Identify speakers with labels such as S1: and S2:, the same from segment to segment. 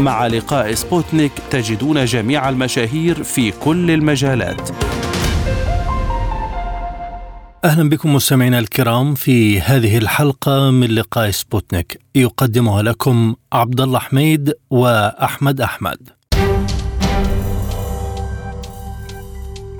S1: مع لقاء سبوتنيك تجدون جميع المشاهير في كل المجالات
S2: أهلا بكم مستمعينا الكرام في هذه الحلقة من لقاء سبوتنيك يقدمها لكم عبد الله حميد وأحمد أحمد.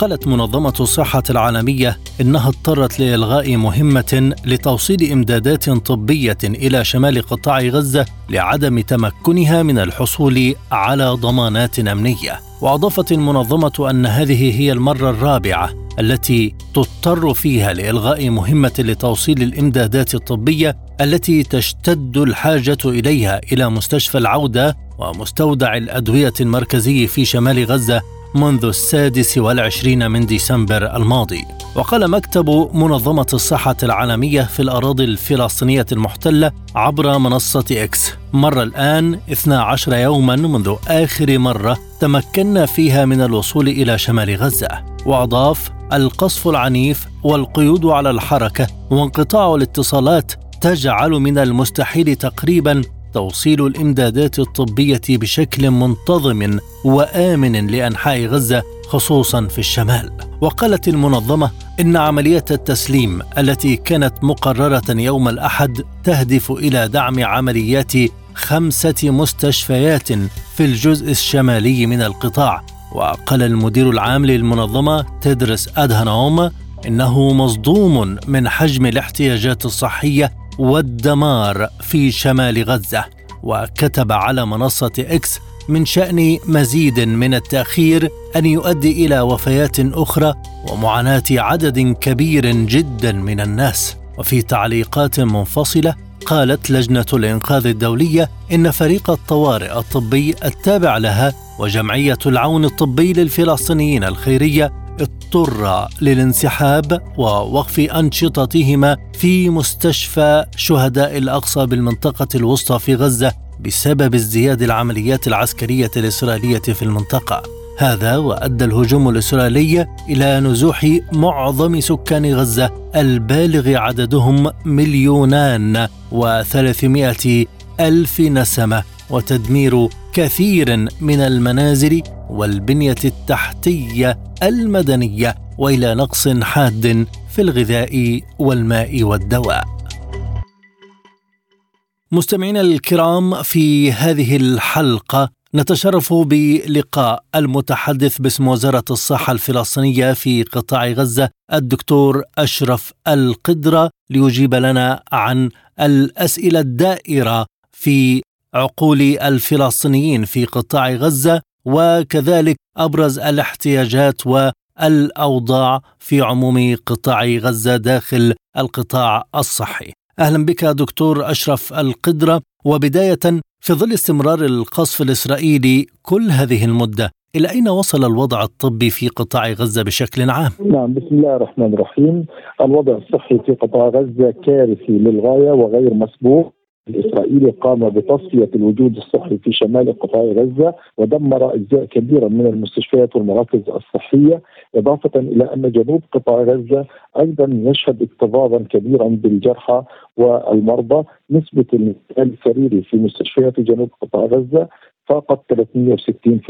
S2: قالت منظمة الصحة العالمية إنها اضطرت لإلغاء مهمة لتوصيل إمدادات طبية إلى شمال قطاع غزة لعدم تمكنها من الحصول على ضمانات أمنية. وأضافت المنظمة أن هذه هي المرة الرابعة التي تضطر فيها لإلغاء مهمة لتوصيل الإمدادات الطبية التي تشتد الحاجة إليها إلى مستشفى العودة ومستودع الأدوية المركزي في شمال غزة منذ السادس والعشرين من ديسمبر الماضي. وقال مكتب منظمة الصحة العالمية في الأراضي الفلسطينية المحتلة عبر منصة إكس. مر الآن 12 يوما منذ آخر مرة تمكنا فيها من الوصول إلى شمال غزة. وأضاف القصف العنيف والقيود على الحركة وانقطاع الاتصالات تجعل من المستحيل تقريبا توصيل الإمدادات الطبية بشكل منتظم وآمن لأنحاء غزة خصوصا في الشمال. وقالت المنظمة إن عمليه التسليم التي كانت مقررة يوم الأحد تهدف إلى دعم عمليات خمسة مستشفيات في الجزء الشمالي من القطاع. وقال المدير العام للمنظمة تدرس أدهانوم إنه مصدوم من حجم الاحتياجات الصحية والدمار في شمال غزة وكتب على منصة إكس من شأن مزيد من التأخير أن يؤدي إلى وفيات أخرى ومعاناة عدد كبير جدا من الناس. وفي تعليقات منفصلة قالت لجنة الإنقاذ الدولية إن فريق الطوارئ الطبي التابع لها وجمعية العون الطبي للفلسطينيين الخيرية اضطر للانسحاب ووقف أنشطتهما في مستشفى شهداء الأقصى بالمنطقة الوسطى في غزة بسبب ازدياد العمليات العسكرية الإسرائيلية في المنطقة. هذا وأدى الهجوم الإسرائيلي إلى نزوح معظم سكان غزة البالغ عددهم مليونان وثلاثمائة ألف نسمة وتدمير كثير من المنازل والبنية التحتية المدنية وإلى نقص حاد في الغذاء والماء والدواء. مستمعينا الكرام في هذه الحلقة نتشرف بلقاء المتحدث باسم وزارة الصحة الفلسطينية في قطاع غزة الدكتور أشرف القدرة ليجيب لنا عن الأسئلة الدائرة في عقول الفلسطينيين في قطاع غزة وكذلك أبرز الاحتياجات والأوضاع في عموم قطاع غزة داخل القطاع الصحي. أهلا بك دكتور أشرف القدرة وبداية في ظل استمرار القصف الإسرائيلي كل هذه المدة إلى أين وصل الوضع الطبي في قطاع غزة بشكل عام؟
S3: نعم بسم الله الرحمن الرحيم، الوضع الصحي في قطاع غزة كارثي للغاية وغير مسبوق الإسرائيلي قام بتصفية الوجود الصحي في شمال قطاع غزة ودمر أجزاء كبيرة من المستشفيات والمراكز الصحية إضافة إلى أن جنوب قطاع غزة أيضا يشهد اكتظاظا كبيرا بالجرحى والمرضى نسبة السريري في مستشفيات جنوب قطاع غزة فاقت 360%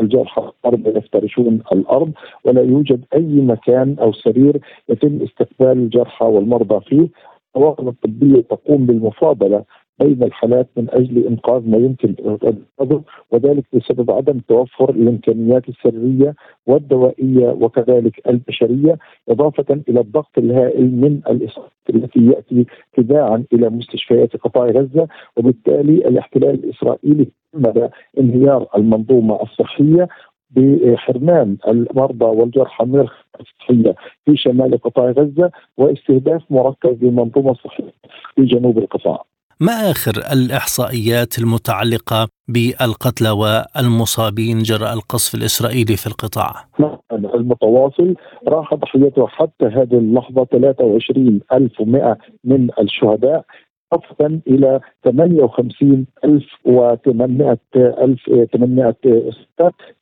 S3: الجرحى المرضى يفترشون الأرض ولا يوجد أي مكان أو سرير يتم استقبال الجرحى والمرضى فيه الطواقم الطبيه تقوم بالمفاضلة بين الحالات من أجل إنقاذ ما يمكن انقاذه وذلك بسبب عدم توفر الإمكانيات السرية والدوائية وكذلك البشرية إضافة إلى الضغط الهائل من الاصابات التي يأتي تباعا إلى مستشفيات قطاع غزة. وبالتالي الاحتلال الإسرائيلي كمل انهيار المنظومة الصحية بحرمان المرضى والجرحى من الصحيه في شمال قطاع غزة واستهداف مركز للمنظومه الصحيه في جنوب القطاع.
S2: ما آخر الإحصائيات المتعلقة بالقتلى والمصابين جراء القصف الإسرائيلي في القطاع
S3: المتواصل راح ضحيته حتى هذه اللحظة 23100 من الشهداء إضافة إلى 58800 ألف 800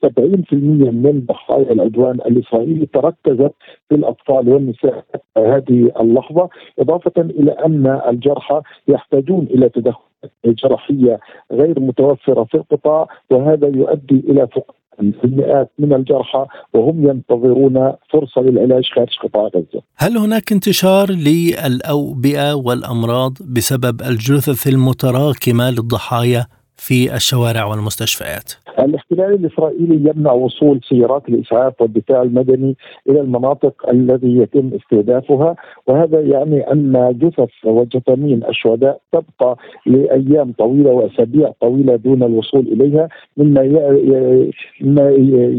S3: 70% من ضحايا العدوان الإسرائيلي تركزت في الأطفال والنساء هذه اللحظة إضافة إلى أن الجرحى يحتاجون إلى تدخل جراحية غير متوفرة في القطاع وهذا يؤدي إلى فقدان المئات من الجرحى وهم ينتظرون فرصة للعلاج خارج قطاع غزة.
S2: هل هناك انتشار للأوبئة والأمراض بسبب الجثث المتراكمة للضحايا؟ في الشوارع والمستشفيات؟
S3: الاحتلال الإسرائيلي يمنع وصول سيارات الإسعاف والدفاع المدني إلى المناطق الذي يتم استهدافها وهذا يعني أن جثث وجثامين الشهداء تبقى لأيام طويلة وأسابيع طويلة دون الوصول إليها مما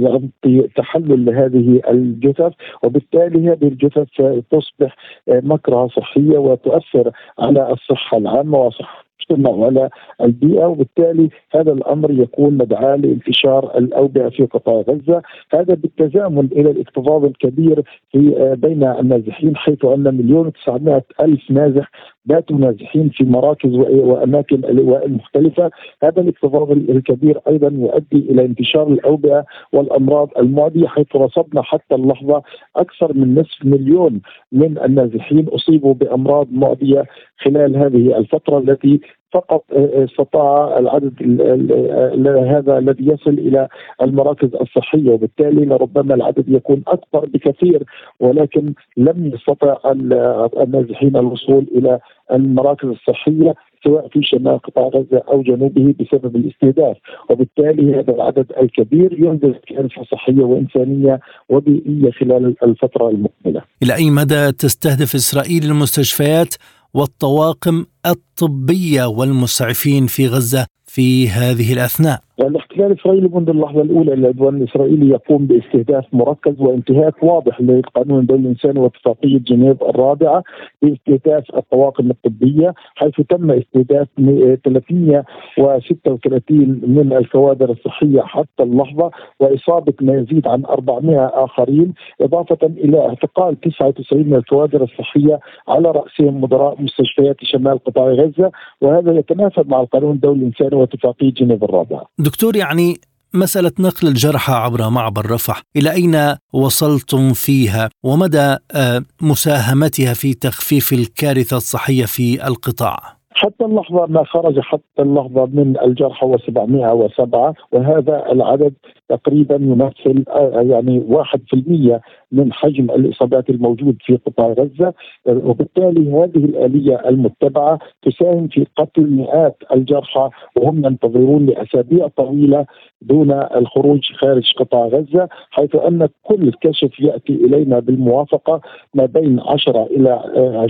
S3: يعطي تحلل لهذه الجثث وبالتالي هذه الجثث تصبح مكرهه صحية وتؤثر على الصحة العامة وصحة المجتمع وعلى البيئة وبالتالي هذا الأمر يكون مدعاة لانتشار الأوبئة في قطاع غزة، هذا بالتزامن إلى الاكتظاظ الكبير في آه، بين النازحين حيث أن مليون و ألف نازح باتوا نازحين في مراكز وأماكن المختلفة، هذا الاكتظاظ الكبير أيضا يؤدي إلى انتشار الأوبئة والأمراض المعديه حيث رصدنا حتى اللحظة أكثر من نصف مليون من النازحين أصيبوا بأمراض معديه خلال هذه الفترة التي فقط استطاع العدد هذا الذي يصل إلى المراكز الصحية وبالتالي لربما العدد يكون أكبر بكثير ولكن لم يستطع النازحين الوصول إلى المراكز الصحية سواء في شمال قطاع غزة أو جنوبه بسبب الاستهداف، وبالتالي هذا العدد الكبير ينذر كارثه صحية وإنسانية وبيئية خلال الفترة المقبلة.
S2: إلى أي مدى تستهدف إسرائيل المستشفيات والطواقم الطبية والمسعفين في غزة في هذه الأثناء؟
S3: الاحتلال الاسرائيلي منذ اللحظة الأولى العدوان الاسرائيلي يقوم باستهداف مركز وانتهاك واضح لقانون الدولة الانساني واتفاقية جنيف الرابعة باستهداف الطواقم الطبية حيث تم استهداف 336 من الكوادر الصحية حتى اللحظة وإصابة ما يزيد عن 400 آخرين إضافة إلى اعتقال 99 من الكوادر الصحية على رأسهم مدراء مستشفيات شمال قطاع غزة وهذا يتنافى مع القانون الدولي الانساني واتفاقية جنيف الرابعة.
S2: دكتور يعني مسألة نقل الجرحى عبر معبر رفح إلى أين وصلتم فيها ومدى آه، مساهمتها في تخفيف الكارثة الصحية في القطاع؟
S3: حتى اللحظة ما خرج حتى اللحظة من الجرحى هو 707 وهذا العدد تقريبا يمثل آه، يعني 1% من حجم الإصابات الموجود في قطاع غزة. وبالتالي هذه الآلية المتبعة تساهم في قتل مئات الجرحى وهم ينتظرون لأسابيع طويلة دون الخروج خارج قطاع غزة حيث أن كل كشف يأتي إلينا بالموافقة ما بين 10 إلى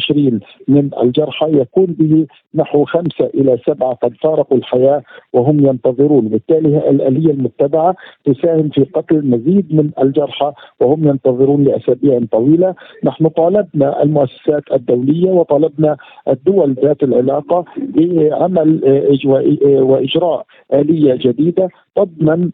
S3: 20 من الجرحى يكون به نحو خمسة إلى سبعة قد فارقوا الحياة وهم ينتظرون. بالتالي الآلية المتبعة تساهم في قتل مزيد من الجرحى وهم ينتظرون لأسابيع طويلة، نحن طالبنا المؤسسات الدولية وطالبنا الدول ذات العلاقة بعمل وإجراء آلية جديدة تضمن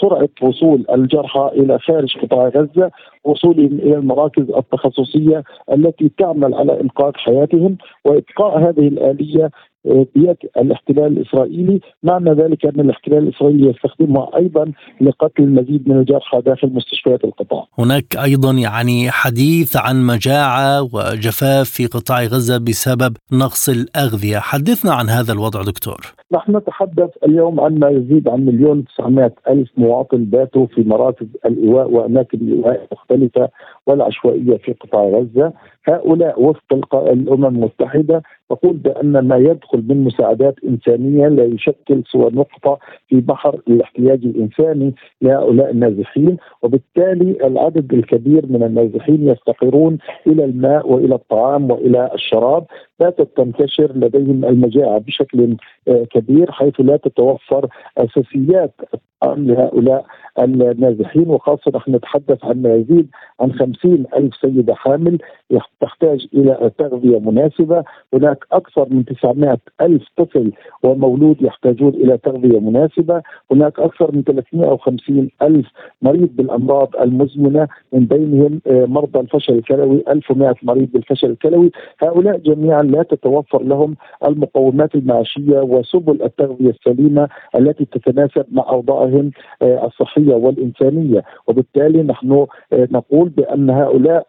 S3: سرعة وصول الجرحى إلى خارج قطاع غزة وصولهم إلى المراكز التخصصية التي تعمل على انقاذ حياتهم وابقاء هذه الآلية بيد الاحتلال الإسرائيلي، معنى ذلك أن الاحتلال الإسرائيلي يستخدمها أيضا لقتل المزيد من الجرحى داخل مستشفيات القطاع.
S2: هناك أيضا يعني حديث عن مجاعة وجفاف في قطاع غزة بسبب نقص الأغذية، حدثنا عن هذا الوضع دكتور.
S3: نحن نتحدث اليوم عن ما يزيد عن مليون وتسعمائة ألف مواطن باتوا في مراكز الإيواء وأماكن الإيواء المختلفة والعشوائية في قطاع غزة هؤلاء وفق الأمم المتحدة تقول بأن ما يدخل من مساعدات إنسانية لا يشكل سوى نقطة في بحر الاحتياج الإنساني لهؤلاء النازحين وبالتالي العدد الكبير من النازحين يفتقرون إلى الماء وإلى الطعام وإلى الشراب. باتت تنتشر لديهم المجاعة بشكل آه، كبير حيث لا تتوفر أساسيات الطعام لهؤلاء النازحين. وخاصة نحن نتحدث عن ما يزيد عن خمسين ألف سيدة حامل تحتاج إلى تغذية مناسبة. هناك أكثر من 900 ألف طفل ومولود يحتاجون إلى تغذية مناسبة. هناك أكثر من 350 ألف مريض بالأمراض المزمنة من بينهم آه، مرضى الفشل الكلوي 1100 مريض بالفشل الكلوي. هؤلاء جميعا لا تتوفر لهم المقومات المعيشية وسبل التغذية السليمة التي تتناسب مع أوضاعهم آه، الصحية والإنسانية. وبالتالي نحن آه، نقول بأن هؤلاء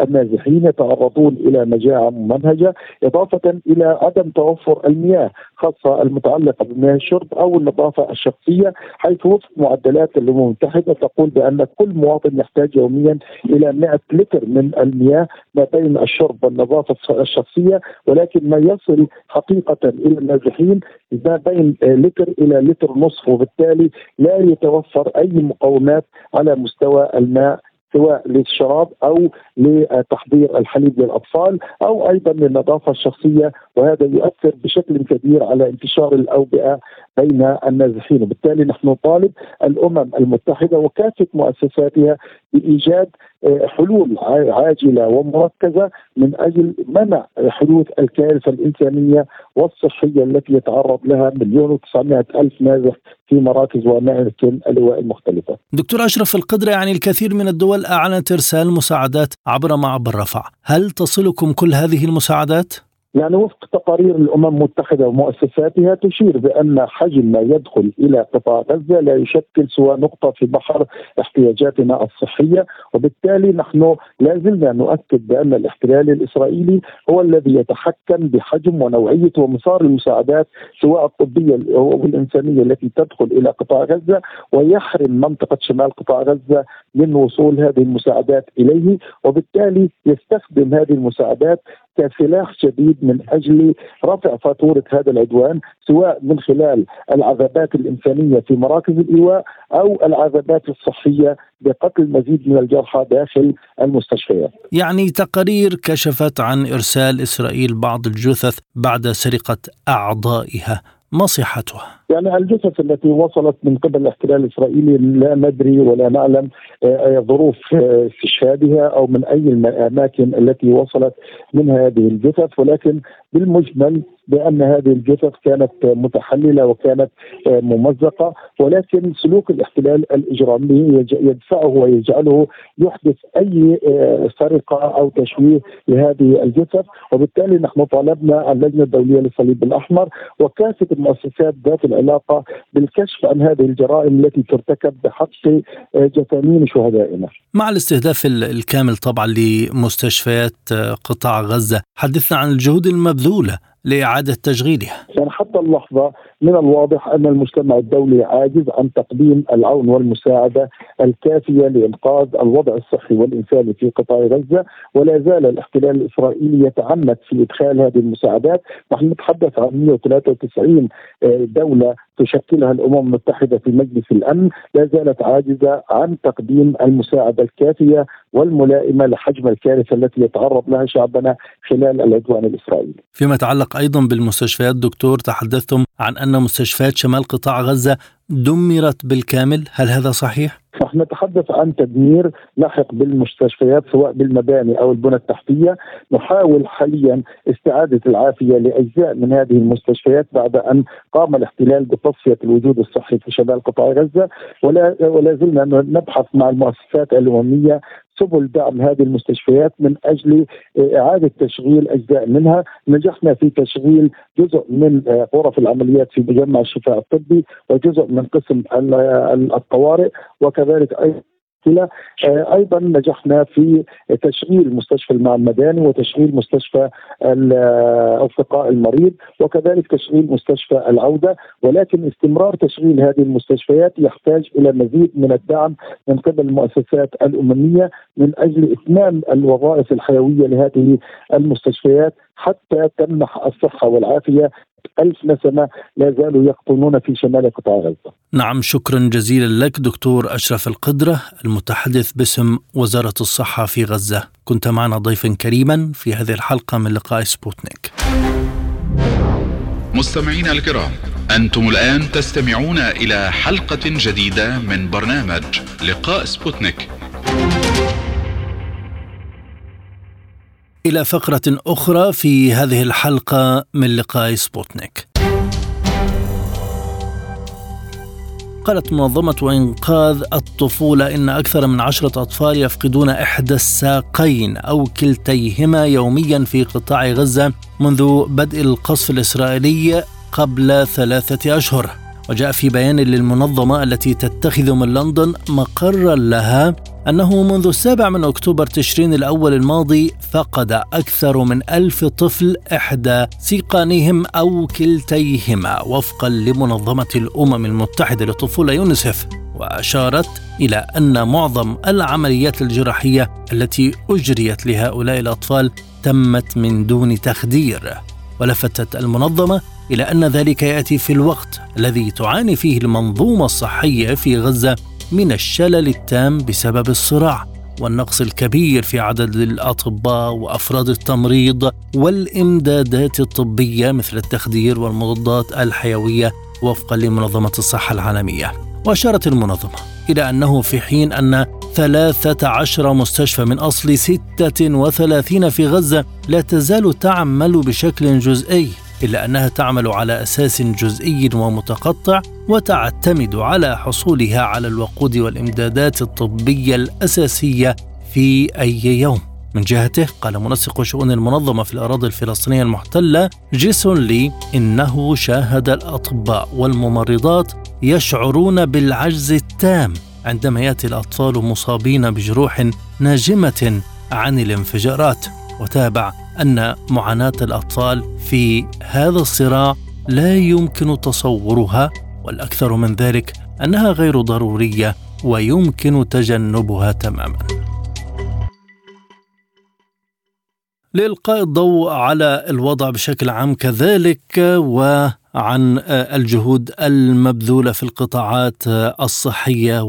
S3: النازحين يتعرضون إلى مجاعة ممنهجه إضافة إلى عدم توفر المياه خاصة المتعلقة بمياه الشرب أو النظافة الشخصية حيث وفق معدلات الامم المتحدة تقول بأن كل مواطن يحتاج يوميا إلى 100 لتر من المياه ما بين الشرب والنظافة الشخصية ولكن ما يصل حقيقة إلى النازحين ما بين لتر إلى لتر نصف وبالتالي لا يتوفر أي مقومات على مستوى الماء سواء للشراب أو لتحضير الحليب للأطفال أو أيضا للنظافة الشخصية وهذا يؤثر بشكل كبير على انتشار الأوبئة بين النازحين وبالتالي نحن نطالب الأمم المتحدة وكافة مؤسساتها بإيجاد آه، حلول عاجلة ومركزة من أجل منع حدوث الكارثة الإنسانية والصحية التي يتعرض لها مليون وتسعمائة ألف نازح في مراكز واماكن اللواء المختلفة.
S2: دكتور أشرف القدره يعني الكثير من الدول أعلنت إرسال مساعدات عبر معبر رفح، هل تصلكم كل هذه المساعدات؟
S3: يعني وفق تقارير الأمم المتحدة ومؤسساتها تشير بأن حجم ما يدخل إلى قطاع غزة لا يشكل سوى نقطة في بحر احتياجاتنا الصحية وبالتالي نحن لا زلنا نؤكد بأن الاحتلال الإسرائيلي هو الذي يتحكم بحجم ونوعية ومسار المساعدات سواء الطبية أو الإنسانية التي تدخل إلى قطاع غزة ويحرم منطقة شمال قطاع غزة من وصول هذه المساعدات إليه وبالتالي يستخدم هذه المساعدات كسلاح شديد من أجل رفع فاتورة هذا العدوان سواء من خلال العذابات الإنسانية في مراكز الإيواء أو العذابات الصحية بقتل مزيد من الجرحى داخل المستشفيات.
S2: يعني تقارير كشفت عن إرسال إسرائيل بعض الجثث بعد سرقة أعضائها، ما صحتها؟
S3: يعني الجثث التي وصلت من قبل الاحتلال الإسرائيلي لا ندري ولا نعلم آه، ظروف آه، استشهادها أو من أي الأماكن التي وصلت منها هذه الجثث. ولكن بالمجمل بأن هذه الجثث كانت متحللة وكانت آه، ممزقة. ولكن سلوك الاحتلال الإجرامي يدفعه ويجعله يحدث أي سرقة أو تشويه لهذه الجثث. وبالتالي نحن طالبنا اللجنة الدولية للصليب الأحمر وكافة المؤسسات ذات العلاقة بالكشف عن هذه الجرائم التي ترتكب بحق جثامين شهدائنا.
S2: مع الاستهداف الكامل طبعا لمستشفيات قطاع غزة، حدثنا عن الجهود المبذولة لإعادة تشغيلها.
S3: يعني حتى اللحظة من الواضح أن المجتمع الدولي عاجز عن تقديم العون والمساعدة الكافية لإنقاذ الوضع الصحي والإنساني في قطاع غزة ولا زال الاحتلال الإسرائيلي يتعنت في إدخال هذه المساعدات. نحن نتحدث عن 193 آه، دولة تشكلها الأمم المتحدة في مجلس الأمن لا زالت عاجزة عن تقديم المساعدة الكافية والملائمة لحجم الكارثة التي يتعرض لها شعبنا خلال العدوان الإسرائيلي.
S2: فيما يتعلق أيضا بالمستشفيات دكتور تحدثتم عن أن مستشفيات شمال قطاع غزة دمرت بالكامل، هل هذا صحيح؟
S3: نحن نتحدث عن تدمير لاحق بالمستشفيات سواء بالمباني أو البنى التحتية، نحاول حاليا استعادة العافية لأجزاء من هذه المستشفيات بعد أن قام الاحتلال بتصفية الوجود الصحي في شمال قطاع غزة. ولا ولا زلنا نبحث مع المؤسسات الأممية سبل دعم هذه المستشفيات من أجل إعادة تشغيل أجزاء منها، نجحنا في تشغيل جزء من غرف العمليات في مجمع الشفاء الطبي وجزء من قسم الطوارئ وكذلك أيضا المشكلة آه، أيضا نجحنا في تشغيل مستشفى المعمداني وتشغيل مستشفى أصدقاء المريض وكذلك تشغيل مستشفى العودة ولكن استمرار تشغيل هذه المستشفيات يحتاج إلى مزيد من الدعم من قبل المؤسسات الأممية من أجل إتمام الوظائف الحيوية لهذه المستشفيات. حتى تمنح الصحة والعافية. ألف نسمة لا زالوا يقطنون في شمال قطاع غزة.
S2: نعم شكرا جزيلا لك دكتور أشرف القدرة المتحدث باسم وزارة الصحة في غزة. كنت معنا ضيفا كريما في هذه الحلقة من لقاء سبوتنيك.
S4: مستمعينا الكرام أنتم الآن تستمعون إلى حلقة جديدة من برنامج لقاء سبوتنيك.
S2: إلى فقرة أخرى في هذه الحلقة من لقاء سبوتنيك. قالت منظمة إنقاذ الطفولة إن أكثر من عشرة أطفال يفقدون إحدى الساقين أو كلتيهما يوميا في قطاع غزة منذ بدء القصف الإسرائيلي قبل ثلاثة أشهر. وجاء في بيان للمنظمة التي تتخذ من لندن مقرا لها أنه منذ السابع من أكتوبر تشرين الأول الماضي فقد أكثر من ألف طفل إحدى سيقانهم أو كلتيهما وفقا لمنظمة الأمم المتحدة للطفولة يونسف وأشارت إلى أن معظم العمليات الجراحية التي أجريت لهؤلاء الأطفال تمت من دون تخدير. ولفتت المنظمة إلى أن ذلك يأتي في الوقت الذي تعاني فيه المنظومة الصحية في غزة من الشلل التام بسبب الصراع والنقص الكبير في عدد الأطباء وأفراد التمريض والإمدادات الطبية مثل التخدير والمضادات الحيوية وفقا لمنظمة الصحة العالمية. وأشارت المنظمة إلى أنه في حين أن 13 مستشفى من أصل 36 في غزة لا تزال تعمل بشكل جزئي إلا أنها تعمل على أساس جزئي ومتقطع وتعتمد على حصولها على الوقود والإمدادات الطبية الأساسية في أي يوم. من جهته قال منسق شؤون المنظمة في الأراضي الفلسطينية المحتلة جيسون لي إنه شاهد الأطباء والممرضات يشعرون بالعجز التام عندما يأتي الأطفال مصابين بجروح ناجمة عن الانفجارات. وتابع أن معاناة الأطفال في هذا الصراع لا يمكن تصورها والأكثر من ذلك أنها غير ضرورية ويمكن تجنبها تماما. لإلقاء الضوء على الوضع بشكل عام كذلك وعن الجهود المبذولة في القطاعات الصحية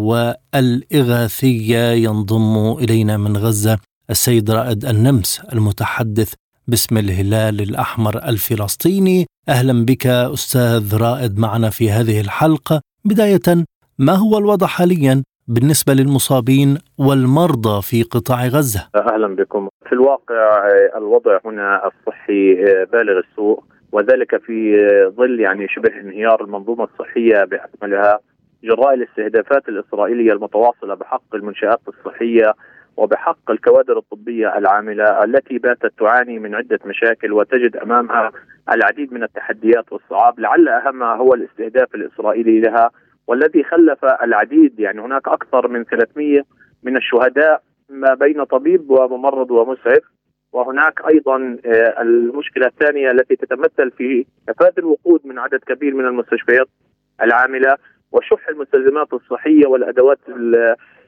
S2: والإغاثية ينضم إلينا من غزة السيد رائد النمس المتحدث باسم الهلال الأحمر الفلسطيني. أهلا بك أستاذ رائد معنا في هذه الحلقة. بداية ما هو الوضع حاليا بالنسبة للمصابين والمرضى في قطاع غزة؟
S5: أهلا بكم. في الواقع الوضع هنا الصحي بالغ السوء وذلك في ظل يعني شبه انهيار المنظومة الصحية بأكملها. جراء الاستهدافات الإسرائيلية المتواصلة بحق المنشآت الصحية وبحق الكوادر الطبية العاملة التي باتت تعاني من عدة مشاكل وتجد أمامها العديد من التحديات والصعاب لعل أهمها هو الاستهداف الإسرائيلي لها والذي خلف العديد يعني هناك أكثر من 300 من الشهداء ما بين طبيب وممرض ومسعف وهناك أيضا آه، المشكلة الثانية التي تتمثل في كفاءه الوقود من عدد كبير من المستشفيات العاملة وشح المستلزمات الصحية والأدوات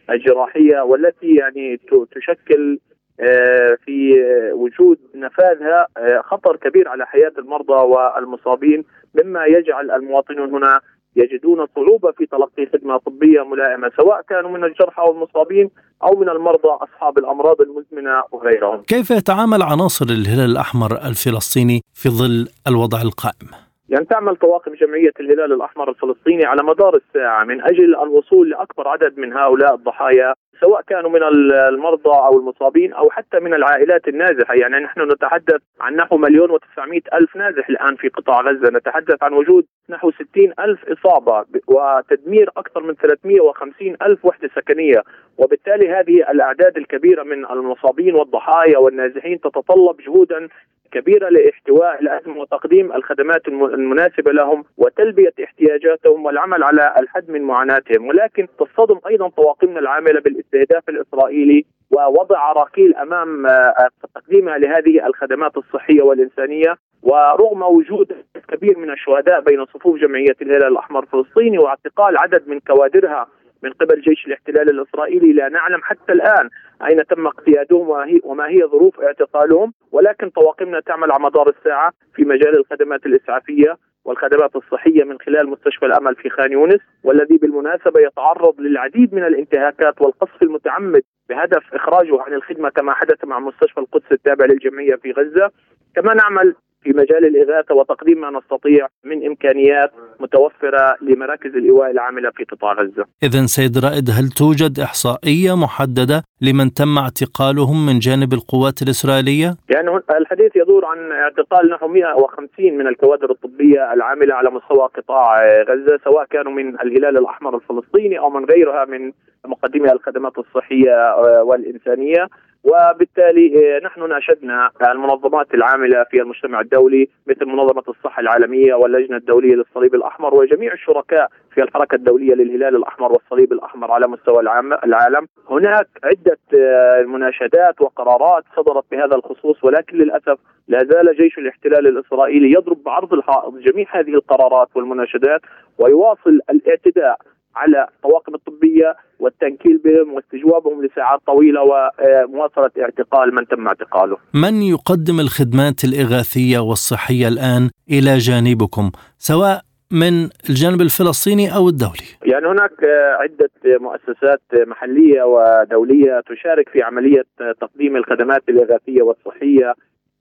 S5: الجراحية والتي يعني تشكل آه، في وجود نفاذها آه، خطر كبير على حياة المرضى والمصابين مما يجعل المواطنون هنا يجدون صعوبة في تلقي خدمة طبية ملائمة سواء كانوا من الجرحى والمصابين أو من المرضى أصحاب الأمراض المزمنة وغيرهم
S2: كيف يتعامل عناصر الهلال الأحمر الفلسطيني في ظل الوضع القائم؟
S5: يعني تعمل طواقم جمعية الهلال الأحمر الفلسطيني على مدار الساعة من أجل الوصول لأكبر عدد من هؤلاء الضحايا سواء كانوا من المرضى أو المصابين أو حتى من العائلات النازحة. يعني نحن نتحدث عن نحو مليون وتسعمائة ألف نازح الآن في قطاع غزة. نتحدث عن وجود نحو ستين ألف إصابة وتدمير أكثر من 350 ألف وحدة سكنية. وبالتالي هذه الأعداد الكبيرة من المصابين والضحايا والنازحين تتطلب جهودا كبيرة لاحتواء الأزمة وتقديم الخدمات المناسبة لهم وتلبية احتياجاتهم والعمل على الحد من معاناتهم. ولكن تصطدم أيضا طواقمنا العاملة بالاستهداف الإسرائيلي ووضع عراقيل أمام آه، تقديمها لهذه الخدمات الصحية والإنسانية. ورغم وجود كبير من الشهداء بين صفوف جمعية الهلال الأحمر الفلسطيني واعتقال عدد من كوادرها من قبل جيش الاحتلال الإسرائيلي لا نعلم حتى الآن أين تم اقتيادهم وما هي ظروف اعتقالهم ولكن طواقمنا تعمل على مدار الساعة في مجال الخدمات الإسعافية والخدمات الصحية من خلال مستشفى الأمل في خان يونس والذي بالمناسبة يتعرض للعديد من الانتهاكات والقصف المتعمد بهدف إخراجه عن الخدمة كما حدث مع مستشفى القدس التابع للجمعية في غزة. كما نعمل في مجال الإغاثة وتقديم ما نستطيع من إمكانيات متوفرة لمراكز الإيواء العاملة في قطاع غزة.
S2: اذا سيد رائد هل توجد إحصائية محددة لمن تم اعتقالهم من جانب القوات الإسرائيلية؟
S5: يعني الحديث يدور عن اعتقال نحو 150 من الكوادر الطبية العاملة على مستوى قطاع غزة سواء كانوا من الهلال الأحمر الفلسطيني أو من غيرها من مقدمي الخدمات الصحية والإنسانية وبالتالي آه، نحن ناشدنا المنظمات العاملة في المجتمع الدولي مثل منظمة الصحة العالمية واللجنة الدولية للصليب الأحمر وجميع الشركاء في الحركة الدولية للهلال الأحمر والصليب الأحمر على مستوى العالم، هناك عدة آه، مناشدات وقرارات صدرت بهذا الخصوص ولكن للأسف لا زال جيش الاحتلال الإسرائيلي يضرب بعرض الحائط جميع هذه القرارات والمناشدات ويواصل الاعتداء على الطواقم الطبية والتنكيل بهم واستجوابهم لساعات طويلة ومواصلة اعتقال من تم اعتقاله.
S2: من يقدم الخدمات الإغاثية والصحية الآن إلى جانبكم سواء من الجانب الفلسطيني أو الدولي؟
S5: يعني هناك عدة مؤسسات محلية ودولية تشارك في عملية تقديم الخدمات الإغاثية والصحية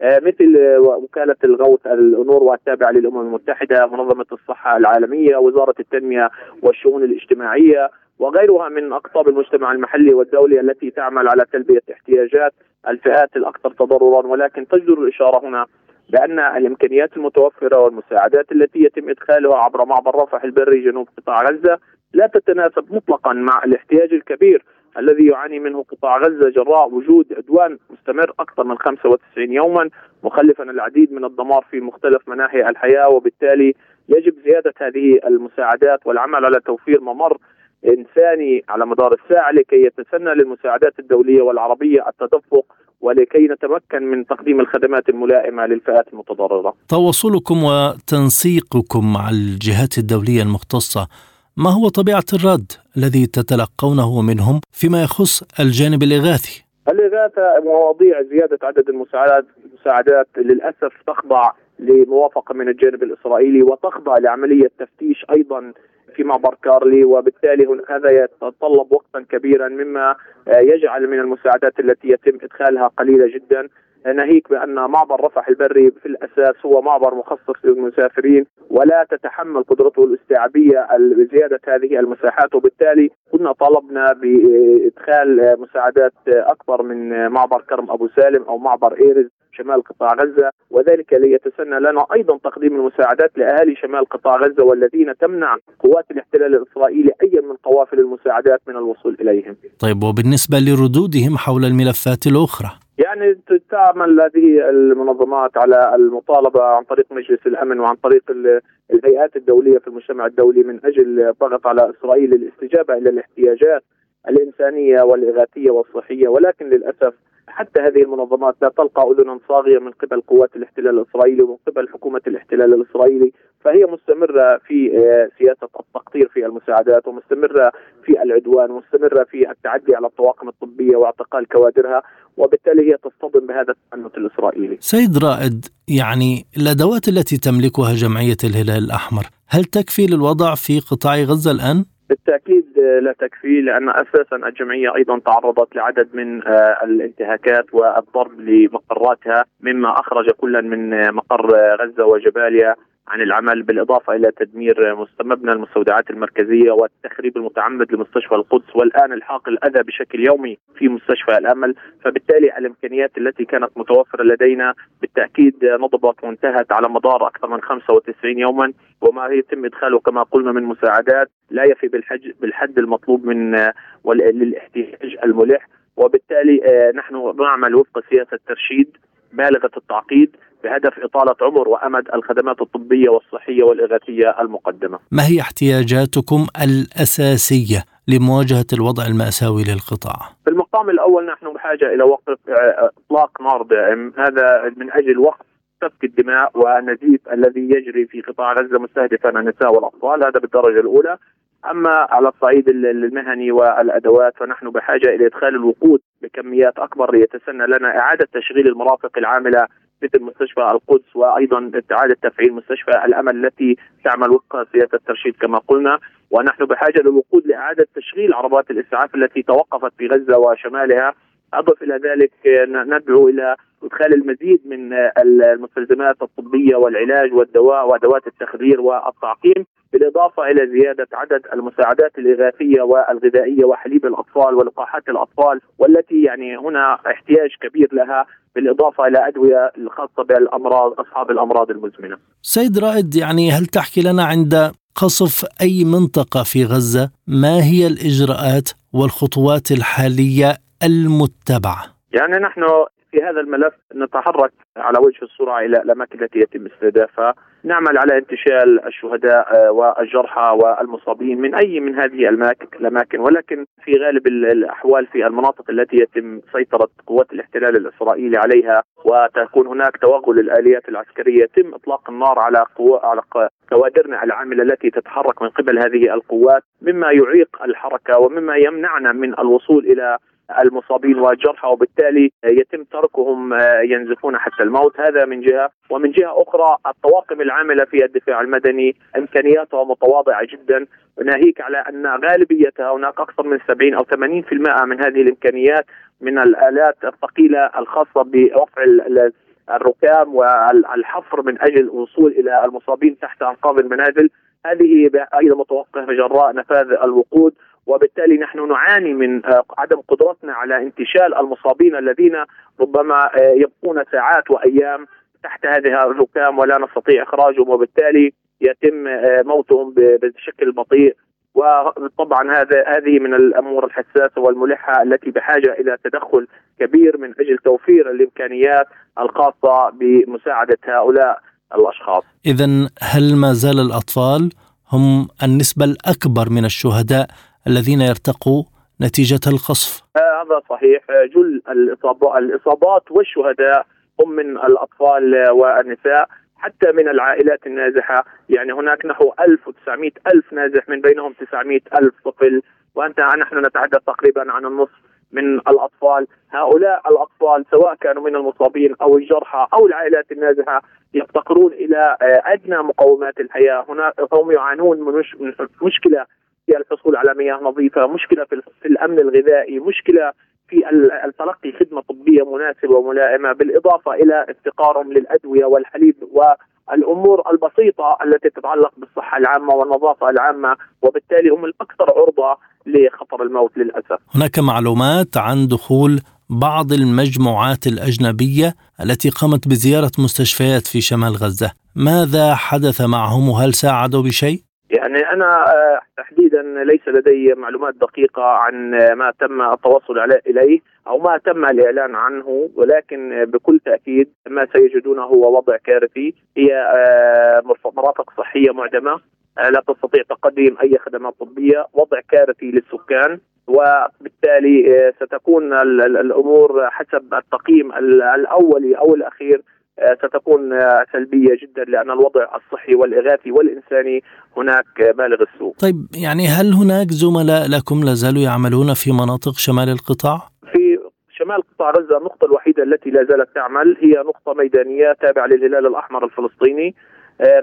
S5: مثل وكالة الغوث الأنور التابعة للأمم المتحدة منظمة الصحة العالمية وزارة التنمية والشؤون الاجتماعية وغيرها من أقطاب المجتمع المحلي والدولي التي تعمل على تلبية احتياجات الفئات الأكثر تضررا ولكن تجدر الإشارة هنا بأن الإمكانيات المتوفرة والمساعدات التي يتم إدخالها عبر معبر رفح البري جنوب قطاع غزة لا تتناسب مطلقا مع الاحتياج الكبير الذي يعاني منه قطاع غزة جراء وجود عدوان مستمر أكثر من 95 يوما مخلفا العديد من الدمار في مختلف مناحي الحياة وبالتالي يجب زيادة هذه المساعدات والعمل على توفير ممر إنساني على مدار الساعة لكي يتسنى للمساعدات الدولية والعربية التدفق ولكي نتمكن من تقديم الخدمات الملائمة للفئات المتضررة
S2: تواصلكم وتنسيقكم مع الجهات الدولية المختصة ما هو طبيعة الرد الذي تتلقونه منهم فيما يخص الجانب الإغاثي؟
S5: الإغاثة مواضيع زيادة عدد المساعدات المساعدات للأسف تخضع لموافقة من الجانب الإسرائيلي وتخضع لعملية تفتيش أيضا في معبر كارلي وبالتالي هذا يتطلب وقتا كبيرا مما يجعل من المساعدات التي يتم إدخالها قليلة جدا. ناهيك بأن معبر رفح البري في الأساس هو معبر مخصص للمسافرين ولا تتحمل قدرته الاستيعابية زياده هذه المساحات. وبالتالي كنا طلبنا بإدخال مساعدات أكبر من معبر كرم أبو سالم أو معبر إيرز. شمال قطاع غزة وذلك ليتسنى لنا أيضا تقديم المساعدات لأهالي شمال قطاع غزة والذين تمنع قوات الاحتلال الإسرائيلي أي من قوافل المساعدات من الوصول إليهم.
S2: طيب وبالنسبة لردودهم حول الملفات الأخرى؟
S5: يعني تعمل هذه المنظمات على المطالبة عن طريق مجلس الأمن وعن طريق الهيئات الدولية في المجتمع الدولي من أجل الضغط على إسرائيل للاستجابة إلى الاحتياجات الإنسانية والإغاثية والصحية ولكن للأسف حتى هذه المنظمات لا تلقى اذنا صاغية من قبل قوات الاحتلال الإسرائيلي ومن قبل حكومة الاحتلال الإسرائيلي فهي مستمرة في آه، سياسة التقطير في المساعدات ومستمرة في العدوان ومستمرة في التعدي على الطواقم الطبية واعتقال كوادرها وبالتالي هي تصطدم بهذا التعنت الإسرائيلي.
S2: سيد رائد يعني الأدوات التي تملكها جمعية الهلال الأحمر هل تكفي للوضع في قطاع غزة الآن؟
S5: بالتأكيد لا تكفي لأن أساسا الجمعية أيضا تعرضت لعدد من آه، الانتهاكات والضرب لمقراتها مما أخرج كلا من مقر غزة وجباليا. عن العمل بالإضافة إلى تدمير مبنى المستودعات المركزية والتخريب المتعمد لمستشفى القدس والآن الحاق الأذى بشكل يومي في مستشفى الأمل. فبالتالي الإمكانيات التي كانت متوفرة لدينا بالتأكيد نضبت وانتهت على مدار أكثر من 95 يوما وما يتم إدخاله كما قلنا من مساعدات لا يفي بالحج بالحد المطلوب من للاحتياج الملح. وبالتالي آه، نحن نعمل وفق سياسة ترشيد بالغة التعقيد. بهدف إطالة عمر وأمد الخدمات الطبية والصحية والإغاثية المقدمة.
S2: ما هي احتياجاتكم الأساسية لمواجهة الوضع المأساوي للقطاع؟
S5: في المقام الأول نحن بحاجة إلى وقف إطلاق نار دائم، هذا من أجل وقف سفك الدماء والنزيف الذي يجري في قطاع غزة مستهدفا النساء والأطفال هذا بالدرجة الأولى أما على الصعيد المهني والأدوات فنحن بحاجة إلى إدخال الوقود بكميات أكبر ليتسنى لنا إعادة تشغيل المرافق العاملة مثل مستشفى القدس وأيضا اعاده تفعيل مستشفى الأمل التي تعمل وفق سياسه الترشيد كما قلنا. ونحن بحاجة للوقود لإعادة تشغيل عربات الإسعاف التي توقفت في غزة وشمالها. أضف إلى ذلك ندعو إلى إدخال المزيد من المستلزمات الطبية والعلاج والدواء وأدوات التخدير والتعقيم بالإضافة إلى زيادة عدد المساعدات الإغاثية والغذائية وحليب الأطفال ولقاحات الأطفال والتي يعني هنا احتياج كبير لها بالإضافة إلى أدوية الخاصة بالأمراض أصحاب الأمراض المزمنة.
S2: سيد رائد يعني هل تحكي لنا عند قصف أي منطقة في غزة ما هي الإجراءات والخطوات الحالية المتبعة؟
S5: يعني نحن في هذا الملف نتحرك على وجه السرعة إلى الأماكن التي يتم استهدافها، نعمل على انتشال الشهداء آه، والجرحى والمصابين من أي من هذه الاماكن ولكن في غالب الأحوال في المناطق التي يتم سيطرة قوات الاحتلال الإسرائيلي عليها وتكون هناك توغل الآليات العسكرية يتم إطلاق النار على قوى على كوادرنا العاملة التي تتحرك من قبل هذه القوات. مما يعيق الحركة ومما يمنعنا من الوصول إلى المصابين والجرحى وبالتالي يتم تركهم آه، ينزفون حتى الموت. هذا من جهة. ومن جهة أخرى الطواقم العاملة في الدفاع المدني إمكانياتها متواضعة جدا. ناهيك على أن غالبيتها هناك أكثر من 70 أو 80% من هذه الإمكانيات من الآلات الثقيلة الخاصة برفع الركام والحفر من أجل الوصول إلى المصابين تحت أنقاض المنازل. هذه أيضا متوقفة جراء نفاذ الوقود. وبالتالي نحن نعاني من آه، عدم قدرتنا على انتشال المصابين الذين ربما آه، يبقون ساعات وأيام تحت هذه الركام ولا نستطيع إخراجهم وبالتالي يتم آه، موتهم بشكل بطيء وطبعا هذا هذه من الأمور الحساسة والملحة التي بحاجة إلى تدخل كبير من أجل توفير الإمكانيات الخاصة بمساعدة هؤلاء الأشخاص.
S2: اذا هل ما زال الأطفال هم النسبة الأكبر من الشهداء الذين يرتقوا نتيجة القصف.
S5: آه، هذا صحيح. آه، جل الإصابات والشهداء هم من الأطفال والنساء حتى من العائلات النازحة. يعني هناك نحو 1900 ألف نازح من بينهم 900 ألف طفل. وأنت نحن نتحدث تقريبا عن النصف من الأطفال. هؤلاء الأطفال سواء كانوا من المصابين أو الجرحى أو العائلات النازحة يفتقرون إلى آه، أدنى مقومات الحياة. هناك هم يعانون من مشكلة في الحصول على مياه نظيفة، مشكلة في الأمن الغذائي، مشكلة في التلقي خدمة طبية مناسبة وملائمة بالإضافة إلى افتقارهم للأدوية والحليب والأمور البسيطة التي تتعلق بالصحة العامة والنظافة العامة وبالتالي هم الأكثر عرضة لخطر الموت للأسف.
S2: هناك معلومات عن دخول بعض المجموعات الأجنبية التي قامت بزيارة مستشفيات في شمال غزة، ماذا حدث معهم وهل ساعدوا بشيء؟
S5: يعني أنا آه، تحديدا ليس لدي معلومات دقيقة عن ما تم التوصل إليه أو ما تم الإعلان عنه ولكن بكل تأكيد ما سيجدونه هو وضع كارثي هي آه، مرافق صحية معدمة آه، لا تستطيع تقديم أي خدمات طبية وضع كارثي للسكان وبالتالي ستكون الأمور حسب التقييم الاولي أو الأخير آه، ستكون آه، سلبية جدا لأن الوضع الصحي والإغاثي والإنساني هناك بالغ السوء.
S2: طيب يعني هل هناك زملاء لكم لا زالوا يعملون في مناطق شمال القطاع؟
S5: في شمال قطاع غزة النقطة الوحيدة التي لا زالت تعمل هي نقطة ميدانية تابعة للهلال الأحمر الفلسطيني آه،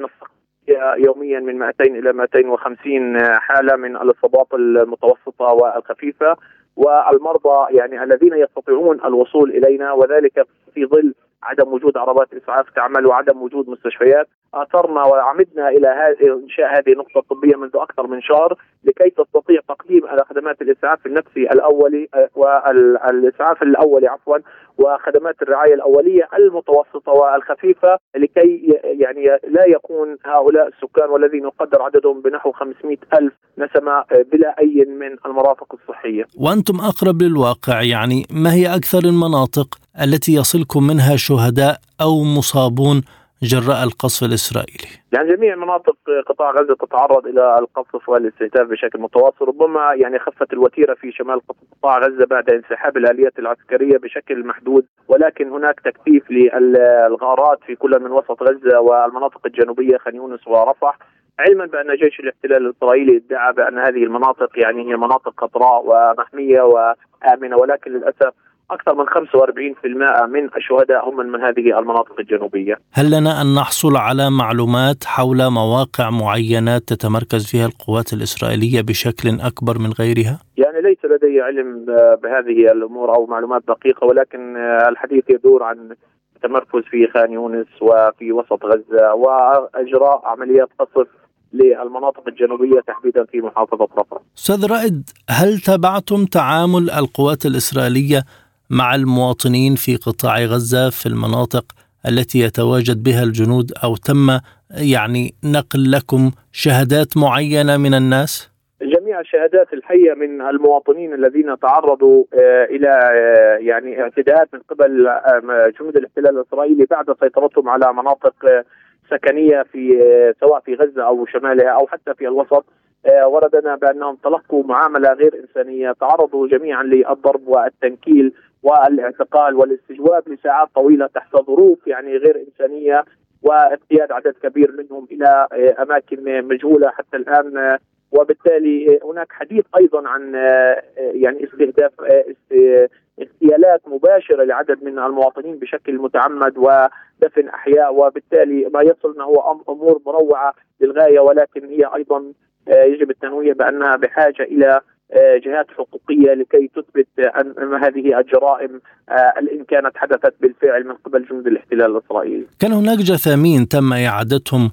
S5: يوميا من 200 إلى 250 حالة من الإصابات المتوسطة والخفيفة والمرضى يعني الذين يستطيعون الوصول إلينا وذلك في ظل عدم وجود عربات إسعاف تعمل وعدم وجود مستشفيات. أثرنا وعمدنا إلى إنشاء هذه النقطة الطبية منذ أكثر من شهر لكي تستطيع تقديم خدمات الإسعاف النفسي الأولي آه، والاسعاف الأولي عفوا وخدمات الرعاية الأولية المتوسطة والخفيفة لكي يعني لا يكون هؤلاء السكان والذين يقدر عددهم بنحو 500 ألف نسمة آه، بلا أي من المرافق الصحية.
S2: وأنتم أقرب للواقع يعني ما هي أكثر المناطق التي يصلكم منها شهداء أو مصابون جراء القصف الإسرائيلي؟
S5: يعني جميع مناطق قطاع غزة تتعرض إلى القصف والاستهداف بشكل متواصل، ربما يعني خفت الوتيرة في شمال قطاع غزة بعد انسحاب الآليات العسكرية بشكل محدود، ولكن هناك تكثيف للغارات في كل من وسط غزة والمناطق الجنوبية خان يونس ورفح، علما بأن جيش الاحتلال الإسرائيلي ادعى بأن هذه المناطق يعني هي مناطق خضراء ومحمية وآمنة ولكن للأسف أكثر من 45% من الشهداء هم من هذه المناطق الجنوبية.
S2: هل لنا أن نحصل على معلومات حول مواقع معينه تتمركز فيها القوات الإسرائيلية بشكل أكبر من غيرها؟
S5: يعني ليس لدي علم بهذه الأمور أو معلومات دقيقة ولكن الحديث يدور عن التمركز في خان يونس وفي وسط غزة وإجراء عمليات قصف للمناطق الجنوبية تحديدا في محافظة رفح.
S2: أستاذ رائد هل تابعتم تعامل القوات الإسرائيلية مع المواطنين في قطاع غزة في المناطق التي يتواجد بها الجنود أو تم يعني نقل لكم شهادات معينة من الناس؟
S5: جميع الشهادات الحية من المواطنين الذين تعرضوا آه، إلى آه، يعني اعتداءات من قبل آه، جنود الاحتلال الإسرائيلي بعد سيطرتهم على مناطق سكنية في سواء في غزة أو شمالها أو حتى في الوسط وردنا بأنهم تلقوا معاملة غير إنسانية، تعرضوا جميعا للضرب والتنكيل والاعتقال والاستجواب لساعات طويلة تحت ظروف يعني غير إنسانية واقتياد عدد كبير منهم إلى أماكن مجهولة حتى الآن. وبالتالي هناك حديث أيضا عن يعني استهداف اغتيالات مباشرة لعدد من المواطنين بشكل متعمد ودفن أحياء. وبالتالي ما يصلنا هو أمور مروعة للغاية ولكن هي أيضا يجب التنويه بأنها بحاجة إلى جهات حقوقية لكي تثبت ان هذه الجرائم إن كانت حدثت بالفعل من قبل جنود الاحتلال الإسرائيلي.
S2: كان هناك جثامين تم إعادتهم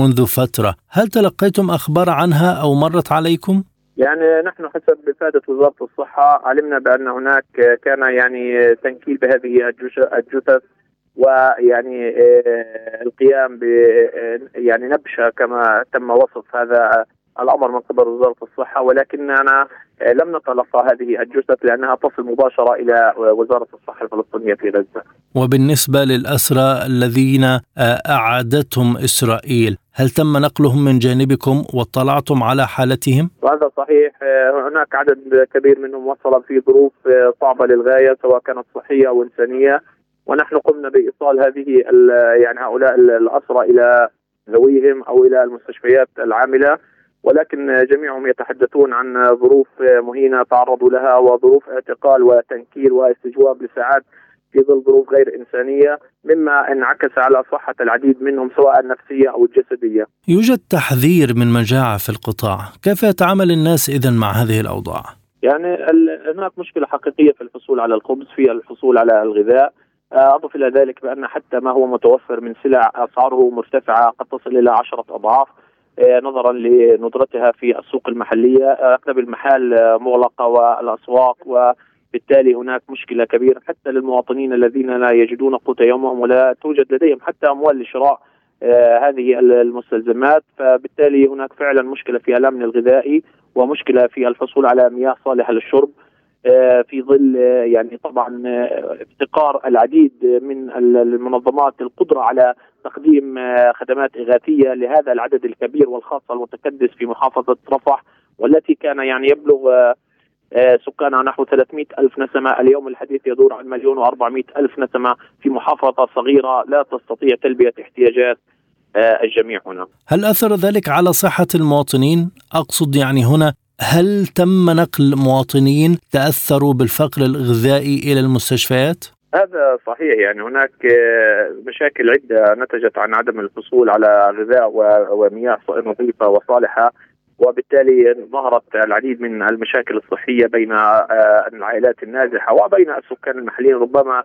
S2: منذ فترة، هل تلقيتم أخبار عنها أو مرت عليكم؟
S5: يعني نحن حسب إفادة وزارة الصحة علمنا بأن هناك كان يعني تنكيل بهذه الجثث ويعني القيام ب يعني نبشة كما تم وصف هذا الأمر من قبل وزارة الصحة ولكننا لم نتلقى هذه الجثث لأنها تصل مباشرة إلى وزارة الصحة الفلسطينية في غزة.
S2: وبالنسبة للأسرى الذين أعادتهم إسرائيل، هل تم نقلهم من جانبكم واطلعتم على حالتهم؟
S5: هذا صحيح هناك عدد كبير منهم وصل في ظروف صعبة للغاية سواء كانت صحية أو إنسانية ونحن قمنا بإيصال هذه يعني هؤلاء الأسرى إلى ذويهم أو إلى المستشفيات العاملة ولكن جميعهم يتحدثون عن ظروف مهينة تعرضوا لها وظروف اعتقال وتنكيل واستجواب لساعات في ظل ظروف غير إنسانية مما انعكس على صحة العديد منهم سواء النفسية أو الجسدية.
S2: يوجد تحذير من مجاعة في القطاع، كيف يتعامل الناس اذا مع هذه الأوضاع؟
S5: يعني هناك مشكلة حقيقية في الحصول على الخبز، في الحصول على الغذاء، أضف إلى ذلك بأن حتى ما هو متوفر من سلع أسعاره مرتفعة قد تصل إلى عشرة أضعاف نظرا لندرتها في السوق المحلية. اغلب المحال مغلقة والأسواق وبالتالي هناك مشكلة كبيرة حتى للمواطنين الذين لا يجدون قوت يومهم ولا توجد لديهم حتى أموال لشراء هذه المستلزمات. فبالتالي هناك فعلا مشكلة في الأمن الغذائي ومشكلة في الحصول على مياه صالحة للشرب. في ظل يعني طبعا افتقار العديد من المنظمات القدرة على تقديم خدمات إغاثية لهذا العدد الكبير والخاصه المتكدس في محافظة رفح والتي كان يعني يبلغ سكانها نحو 300 ألف نسمة اليوم الحديث يدور عن مليون و400 ألف نسمة في محافظة صغيرة لا تستطيع تلبية احتياجات الجميع هنا
S2: هل أثر ذلك على صحة المواطنين؟ أقصد يعني هنا هل تم نقل مواطنين تأثروا بالفقر الغذائي إلى المستشفيات؟
S5: هذا صحيح يعني هناك مشاكل عدة نتجت عن عدم الحصول على غذاء ومياه نظيفة وصالحة وبالتالي ظهرت العديد من المشاكل الصحية بين العائلات النازحه وبين السكان المحليين ربما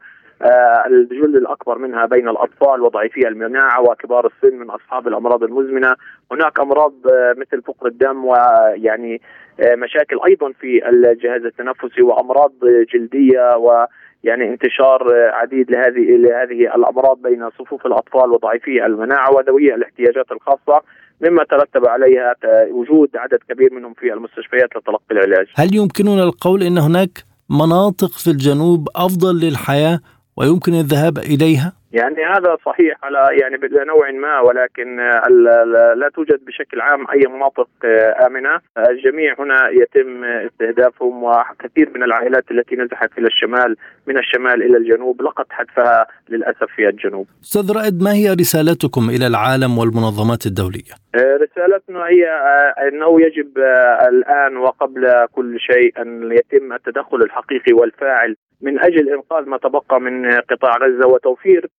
S5: الجل الأكبر منها بين الأطفال وضعيفي المناعه وكبار السن من أصحاب الأمراض المزمنة، هناك أمراض مثل فقر الدم ويعني مشاكل أيضا في الجهاز التنفسي وأمراض جلدية و يعني انتشار عديد لهذه لهذه الأمراض بين صفوف الأطفال وضعيفي المناعة وذوي الاحتياجات الخاصة مما ترتب عليها وجود عدد كبير منهم في المستشفيات لتلقي العلاج.
S2: هل يمكننا القول إن هناك مناطق في الجنوب أفضل للحياة ويمكن الذهاب إليها؟
S5: يعني هذا صحيح على يعني بنوع ما ولكن لا توجد بشكل عام أي مناطق آمنة، الجميع هنا يتم استهدافهم وكثير من العائلات التي نزحت إلى الشمال من الشمال إلى الجنوب لقد حتفها للأسف في الجنوب.
S2: أستاذ رائد ما هي رسالتكم إلى العالم والمنظمات الدولية؟
S5: رسالتنا هي أنه يجب الآن وقبل كل شيء أن يتم التدخل الحقيقي والفاعل من أجل إنقاذ ما تبقى من قطاع غزة وتوفير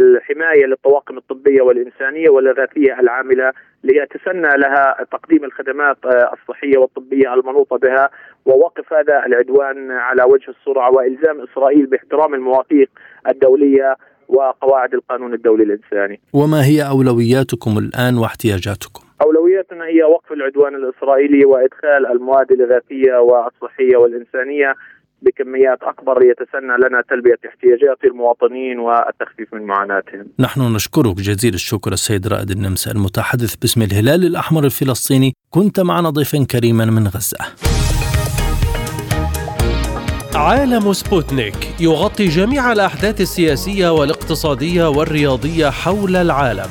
S5: الحماية للطواقم الطبية والإنسانية والاغاثيه العاملة ليتسنى لها تقديم الخدمات الصحية والطبية المنوطة بها ووقف هذا العدوان على وجه السرعة وإلزام إسرائيل باحترام المواثيق الدولية وقواعد القانون الدولي الإنساني.
S2: وما هي أولوياتكم الآن واحتياجاتكم؟
S5: أولوياتنا هي وقف العدوان الإسرائيلي وإدخال المواد الاغاثيه والصحية والإنسانية بكميات أكبر يتسنى لنا تلبية احتياجات المواطنين والتخفيف من معاناتهم.
S2: نحن نشكرك جزيل الشكر السيد رائد النمسا المتحدث باسم الهلال الأحمر الفلسطيني، كنت معنا ضيفا كريما من غزة.
S1: عالم سبوتنيك يغطي جميع الأحداث السياسية والاقتصادية والرياضية حول العالم.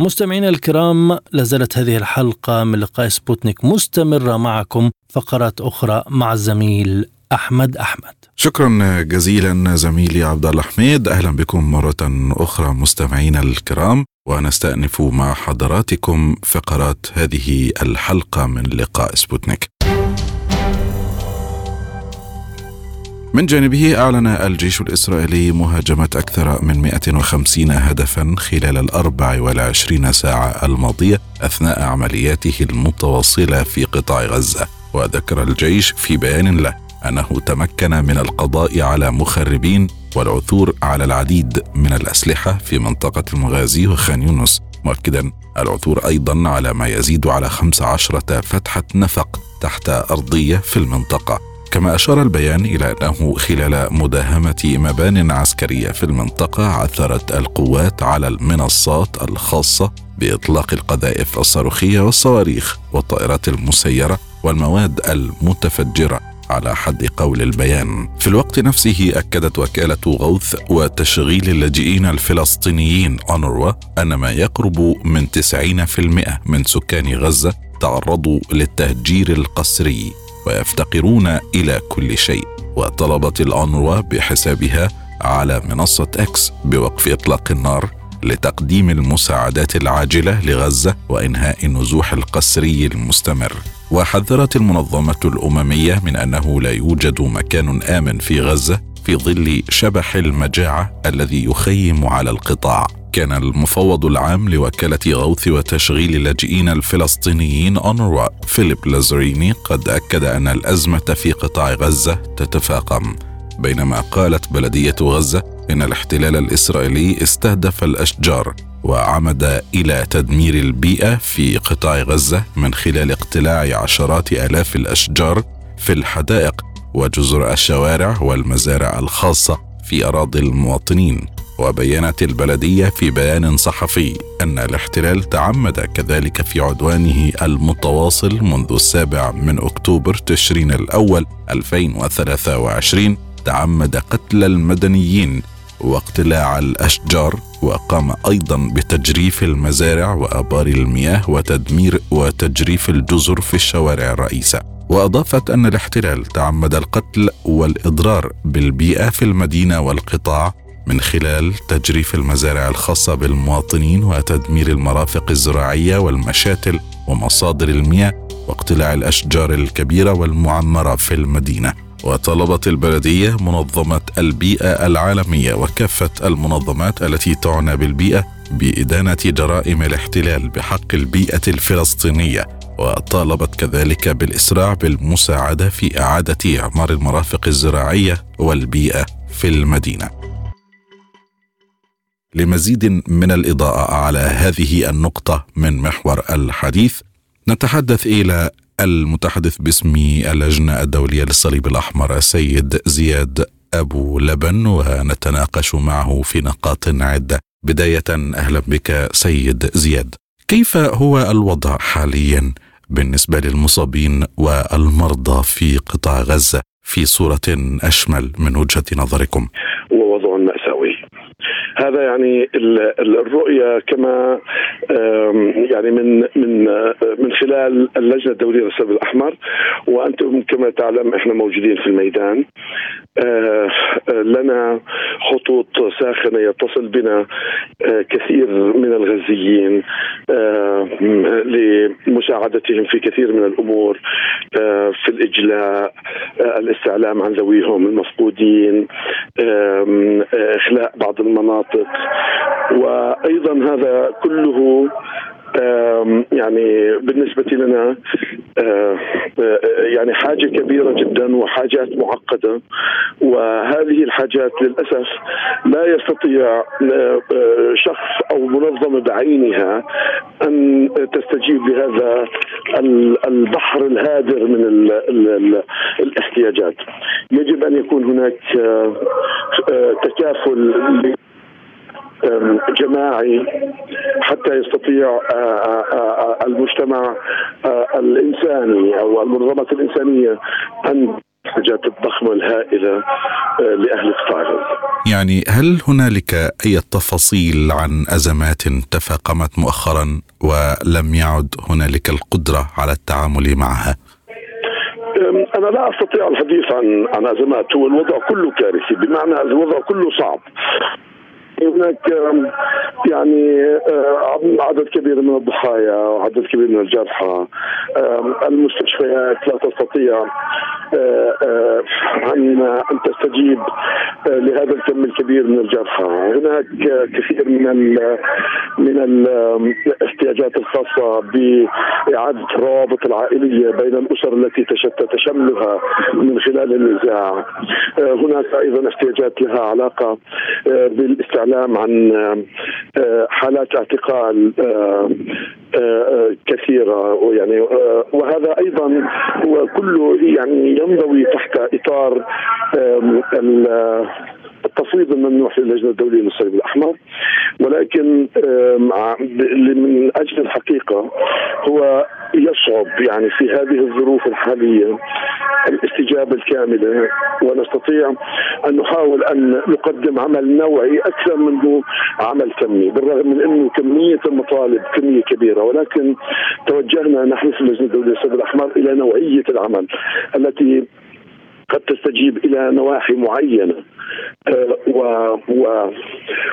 S2: مستمعينا الكرام لازالت هذه الحلقة من لقاء سبوتنيك مستمرة معكم فقرات أخرى مع الزميل أحمد أحمد.
S6: شكرا جزيلا زميلي عبد الله حميد. أهلا بكم مرة أخرى مستمعينا الكرام ونستأنف مع حضراتكم فقرات هذه الحلقة من لقاء سبوتنيك. من جانبه أعلن الجيش الإسرائيلي مهاجمة أكثر من 150 هدفا خلال الأربع والعشرين ساعة الماضية أثناء عملياته المتواصلة في قطاع غزة. وذكر الجيش في بيان له أنه تمكن من القضاء على مخربين والعثور على العديد من الأسلحة في منطقة المغازي وخان يونس. مؤكدا العثور أيضا على ما يزيد على 15 فتحة نفق تحت أرضية في المنطقة. كما أشار البيان إلى أنه خلال مداهمة مبان عسكرية في المنطقة عثرت القوات على المنصات الخاصة بإطلاق القذائف الصاروخية والصواريخ والطائرات المسيرة والمواد المتفجرة على حد قول البيان. في الوقت نفسه أكدت وكالة غوث وتشغيل اللاجئين الفلسطينيين أونروا أن ما يقرب من 90% من سكان غزة تعرضوا للتهجير القسري. ويفتقرون إلى كل شيء وطلبت الأنروا بحسابها على منصة إكس بوقف إطلاق النار لتقديم المساعدات العاجلة لغزة وإنهاء النزوح القسري المستمر. وحذرت المنظمة الأممية من أنه لا يوجد مكان آمن في غزة في ظل شبح المجاعه الذي يخيم على القطاع. كان المفوض العام لوكالة غوث وتشغيل اللاجئين الفلسطينيين أونروا فيليب لازريني قد أكد أن الأزمة في قطاع غزة تتفاقم. بينما قالت بلدية غزة إن الاحتلال الإسرائيلي استهدف الأشجار وعمد إلى تدمير البيئة في قطاع غزة من خلال اقتلاع عشرات آلاف الأشجار في الحدائق وجزر الشوارع والمزارع الخاصة في أراضي المواطنين وبينت البلدية في بيان صحفي أن الاحتلال تعمد كذلك في عدوانه المتواصل منذ السابع من أكتوبر تشرين الأول 2023 تعمد قتل المدنيين واقتلاع الأشجار وقام أيضا بتجريف المزارع وآبار المياه وتدمير وتجريف الجزر في الشوارع الرئيسة. وأضافت أن الاحتلال تعمد القتل والإضرار بالبيئة في المدينة والقطاع من خلال تجريف المزارع الخاصة بالمواطنين وتدمير المرافق الزراعية والمشاتل ومصادر المياه واقتلاع الأشجار الكبيرة والمعمرة في المدينة. وطلبت البلدية منظمة البيئة العالمية وكافة المنظمات التي تعنى بالبيئة بإدانة جرائم الاحتلال بحق البيئة الفلسطينية. وطالبت كذلك بالإسراع بالمساعدة في إعادة إعمار المرافق الزراعية والبيئة في المدينة. لمزيد من الإضاءة على هذه النقطة من محور الحديث نتحدث إلى المتحدث باسم اللجنة الدولية للصليب الأحمر السيد زياد أبو لبن ونتناقش معه في نقاط عدة. بداية أهلا بك سيد زياد. كيف هو الوضع حاليا بالنسبة للمصابين والمرضى في قطاع غزة في صورة أشمل من وجهة نظركم؟
S7: هو وضع مأساوي هذا يعني الرؤية كما يعني من من من خلال اللجنة الدولية للصليب الأحمر. وأنتم كما تعلم إحنا موجودين في الميدان. آه، لنا خطوط ساخنة يتصل بنا آه، كثير من الغزيين آه، لمساعدتهم في كثير من الأمور في الإجلاء الاستعلام عن ذويهم المفقودين إخلاء بعض المناطق وأيضا هذا كله يعني بالنسبة لنا يعني حاجة كبيرة جدا وحاجات معقدة. وهذه الحاجات للأسف لا يستطيع شخص أو منظمة بعينها أن تستجيب لهذا البحر الهادر من الاحتياجات. يجب أن يكون هناك تكافل جماعي حتى يستطيع آه، آه، آه، المجتمع الإنساني أو المنظمات الإنسانية أن الحاجات الضخمة الهائلة لأهل قطاع غزة.
S6: يعني هل هنالك أي تفاصيل عن أزمات تفاقمت مؤخرا ولم يعد هنالك القدرة على التعامل معها؟
S7: أنا لا أستطيع الحديث عن عن أزمات هو الوضع كله كارثي بمعنى الوضع كله صعب هناك يعني عدد كبير من الضحايا وعدد كبير من الجرحى. المستشفيات لا تستطيع أن أن تستجيب لهذا الكم الكبير من الجرحى. هناك كثير من من الاحتياجات الخاصة بإعادة الروابط العائلية بين الأسر التي تشتت شملها من خلال النزاع. هناك أيضا احتياجات لها علاقة بالاستعمال الاعلام عن آه، حالات اعتقال آه، آه، كثيرة ويعني وهذا أيضا هو كله يعني ينضوي تحت إطار التصويب الممنوع في اللجنة الدولية للصليب الأحمر ولكن من أجل الحقيقة هو يصعب يعني في هذه الظروف الحالية الاستجابة الكاملة ونستطيع أن نحاول أن نقدم عمل نوعي أكثر منه عمل كمي بالرغم من إنه كمية المطالب كمية كبيرة ولكن توجهنا نحن في اللجنة الدولية للصليب الأحمر إلى نوعية العمل التي قد تستجيب إلى نواحي معينة. آه، و و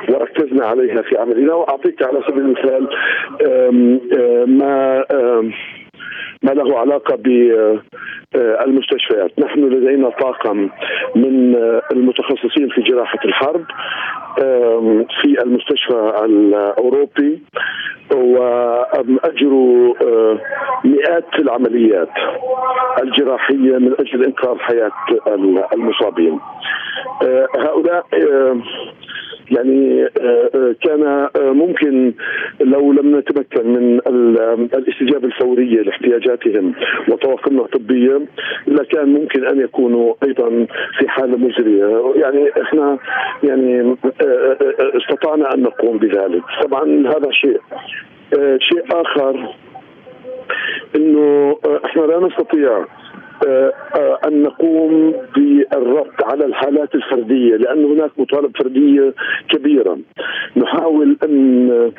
S7: وركزنا عليها في عملنا. وأعطيك على سبيل المثال ما ما له علاقة بالمستشفيات، نحن لدينا طاقم من المتخصصين في جراحة الحرب في المستشفى الأوروبي واجروا آه، مئات العمليات الجراحية من أجل إنقاذ حياة المصابين. آه، هؤلاء آه، يعني كان ممكن لو لم نتمكن من الاستجابة الفورية لاحتياجاتهم وطواقمنا الطبية لكان ممكن أن يكونوا أيضا في حالة مزرية. يعني إحنا يعني استطعنا أن نقوم بذلك. طبعا هذا شيء شيء آخر إنه إحنا لا نستطيع أن نقوم بالربط على الحالات الفردية لأن هناك مطالب فردية كبيرة. نحاول أن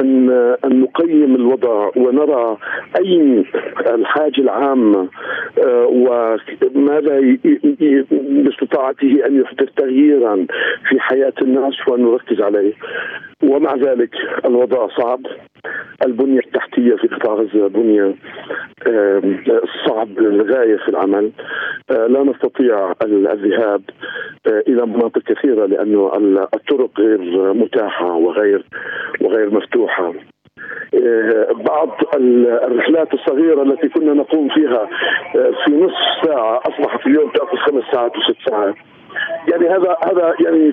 S7: أن أن نقيم الوضع ونرى أين الحاجة العامة آه، وماذا باستطاعته أن يحدث تغييرا في حياة الناس ونركز عليه. ومع ذلك الوضع صعب. البنية التحتية في قطاع غزة بنية صعب للغاية في العمل. آه، لا نستطيع الذهاب آه، إلى مناطق كثيرة لأنه الطرق غير متاحة وغير وغير مفتوحة. آه، بعض الرحلات الصغيرة التي كنا نقوم فيها في نصف ساعة أصبحت اليوم تأخذ خمس ساعات وست ساعات. يعني هذا هذا يعني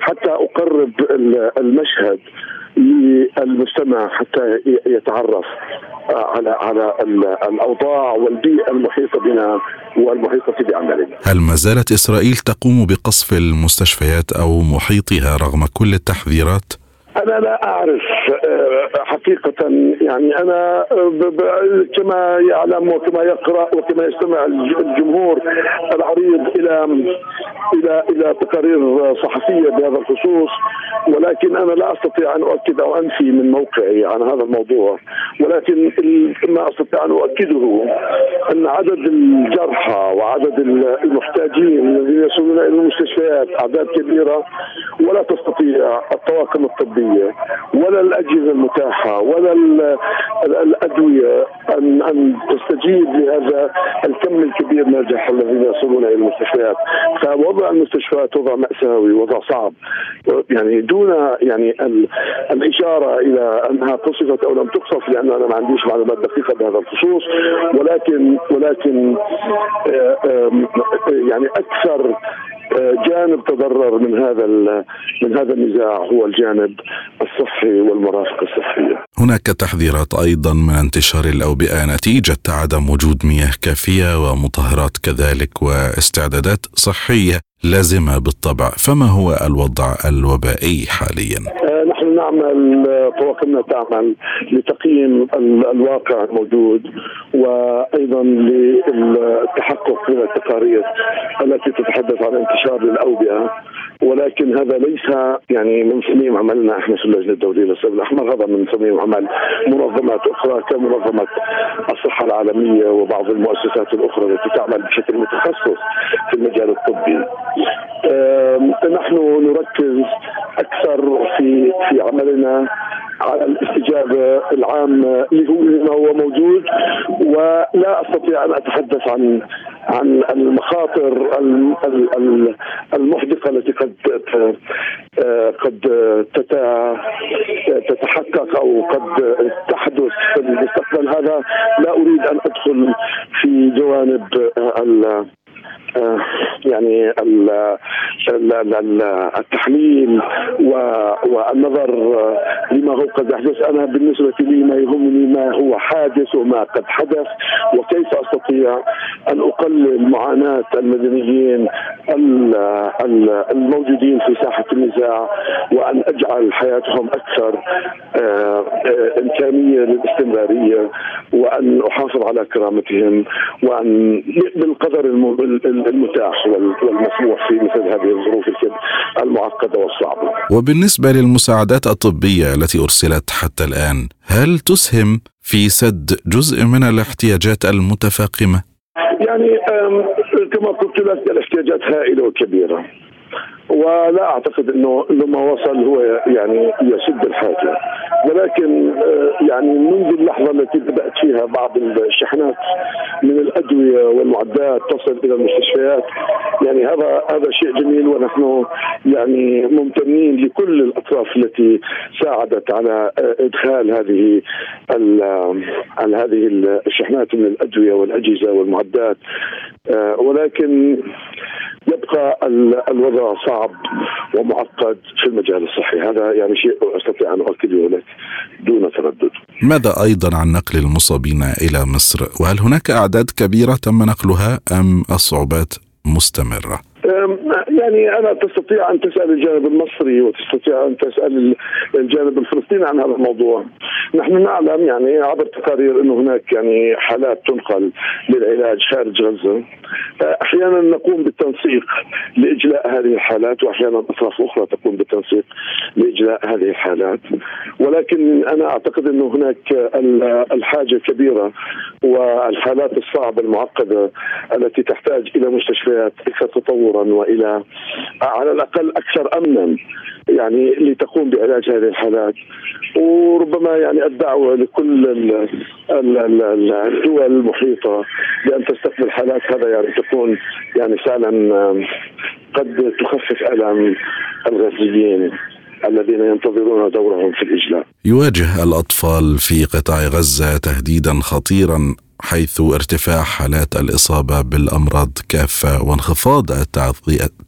S7: حتى أقرب المشهد. للمجتمع حتى يتعرف على على الأوضاع والبيئة المحيطة بنا والمحيطة بعملنا.
S6: هل ما زالت إسرائيل تقوم بقصف المستشفيات أو محيطها رغم كل التحذيرات؟
S7: أنا لا أعرف آه، حقيقة يعني أنا كما يعلم وكما يقرأ وكما يستمع الجمهور العريض إلى إلى إلى تقارير صحفية بهذا الخصوص ولكن أنا لا أستطيع أن أؤكد أو أنفي من موقعي عن هذا الموضوع ولكن ما أستطيع أن أؤكده أن عدد الجرحى وعدد المحتاجين الذين يصلون إلى المستشفيات أعداد كبيرة ولا تستطيع الطواقم الطبيه ولا الأجهزة المتاحة ولا الأدوية ان أن تستجيب لهذا الكم الكبير من الجرحى الذين يصلون إلى المستشفيات. فوضع المستشفيات وضع مأساوي وضع صعب. يعني دون يعني الإشارة إلى أنها قصفت أو لم تقصف لأن أنا ما عنديش معلومات دقيقة بهذا الخصوص. ولكن ولكن آه، يعني أكثر جانب تضرر من هذا من هذا النزاع هو الجانب الصحي والمرافق الصحية.
S6: هناك تحذيرات أيضا من انتشار الأوبئة نتيجة عدم وجود مياه كافية ومطهرات كذلك واستعدادات صحية لازمة بالطبع، فما هو الوضع الوبائي حاليا؟
S7: نحن نعمل طواقمنا تعمل لتقييم الواقع الموجود وأيضا للتحقق من التقارير التي تتحدث عن انتشار الأوبئة. ولكن هذا ليس يعني من صميم عملنا إحنا في اللجنة الدولية للصيد الأحمر هذا من صميم عمل منظمات أخرى كمنظمة الصحة العالمية وبعض المؤسسات الأخرى التي تعمل بشكل متخصص في المجال الطبي. نحن نركز أكثر في في عملنا على الاستجابة العامه لما هو موجود ولا أستطيع أن أتحدث عن عن المخاطر المحدقه التي قد قد تتحقق أو قد تحدث في المستقبل. هذا لا أريد أن أدخل في جوانب يعني التحليل والنظر لما هو قد يحدث. أنا بالنسبة لي ما يهمني ما هو حادث وما قد حدث وكيف أستطيع أن أقلل معاناة المدنيين الموجودين في ساحة النزاع وأن أجعل حياتهم أكثر آه، آه، إمكانية للاستمرارية وأن أحافظ على كرامتهم وأن بالقدر المتاح والمسموح في مثل هذه الظروف المعقدة والصعبة.
S6: وبالنسبة للمساعدات الطبية التي أرسلت حتى الآن، هل تسهم في سد جزء من الاحتياجات المتفاقمة؟
S7: يعني كما قلت لك الاحتياجات هائلة وكبيرة. ولا أعتقد إنه لما وصل هو يعني يسد الحاجة. ولكن آه، يعني منذ اللحظة التي بدأت فيها بعض الشحنات من الأدوية والمعدات تصل إلى المستشفيات يعني هذا هذا شيء جميل ونحن يعني ممتنين لكل الأطراف التي ساعدت على آه، إدخال هذه هذه الشحنات من الأدوية والأجهزة والمعدات. آه، ولكن يبقى الوضع صعب. ومعقد في المجال الصحي. هذا يعني شيء أستطيع أن أؤكده لك دون تردد.
S6: ماذا أيضا عن نقل المصابين إلى مصر؟ وهل هناك أعداد كبيرة تم نقلها أم الصعوبات مستمرة؟
S7: يعني أنا تستطيع أن تسأل الجانب المصري وتستطيع أن تسأل الجانب الفلسطيني عن هذا الموضوع. نحن نعلم يعني عبر تقارير إنه هناك يعني حالات تنقل للعلاج خارج غزة. أحيانا نقوم بالتنسيق لإجلاء هذه الحالات وأحيانا أطراف أخرى تقوم بالتنسيق لإجلاء هذه الحالات. ولكن أنا أعتقد إنه هناك الحاجة كبيرة والحالات الصعبة المعقدة التي تحتاج إلى مستشفيات أكثر تطورا وإلى على الأقل أكثر امنا يعني لتقوم بعلاج هذه الحالات وربما يعني الدعوة لكل الدول المحيطة بأن تستقبل حالات هذا يعني تكون يعني فعلا قد تخفف ألم الغزيين الذين ينتظرون دورهم في الإجلاء.
S6: يواجه الأطفال في قطاع غزة تهديدا خطيرا حيث ارتفاع حالات الإصابة بالأمراض كافة وانخفاض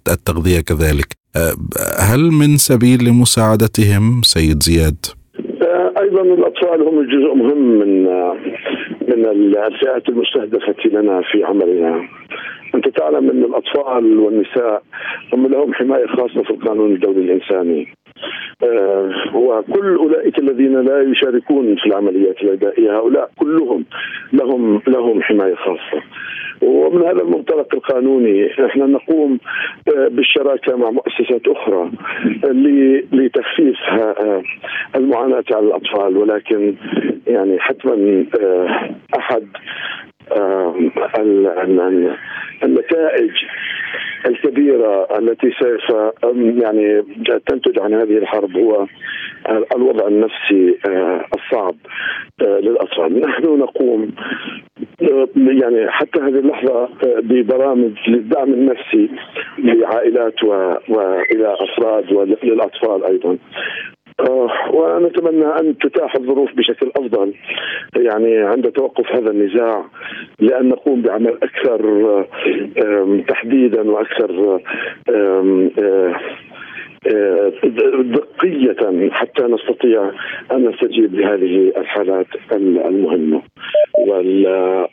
S6: التغذيه كذلك. أه، هل من سبيل لمساعدتهم سيد زياد؟
S7: أه، أيضا الأطفال هم جزء مهم من من الفئات المستهدفة لنا في عملنا. أنت تعلم أن الأطفال والنساء هم لهم حماية خاصة في القانون الدولي الإنساني. آه، وكل أولئك الذين لا يشاركون في العمليات العدائيه هؤلاء كلهم لهم لهم حماية خاصة. ومن هذا المنطلق القانوني إحنا نقوم آه، بالشراكة مع مؤسسات أخرى لتخفيف آه، المعاناة على الأطفال ولكن يعني حتما أحد النتائج الكبيرة التي سوف يعني تنتج عن هذه الحرب هو الوضع النفسي آه، الصعب آه، للأطفال، نحن نقوم آه، يعني حتى هذه اللحظة ببرامج للدعم النفسي لعائلات والى أفراد وللاطفال أيضا. ونتمنى أن تتاح الظروف بشكل أفضل. يعني عند توقف هذا النزاع لأن نقوم بعمل أكثر تحديدا وأكثر دقية حتى نستطيع أن نستجيب لهذه الحالات المهمة.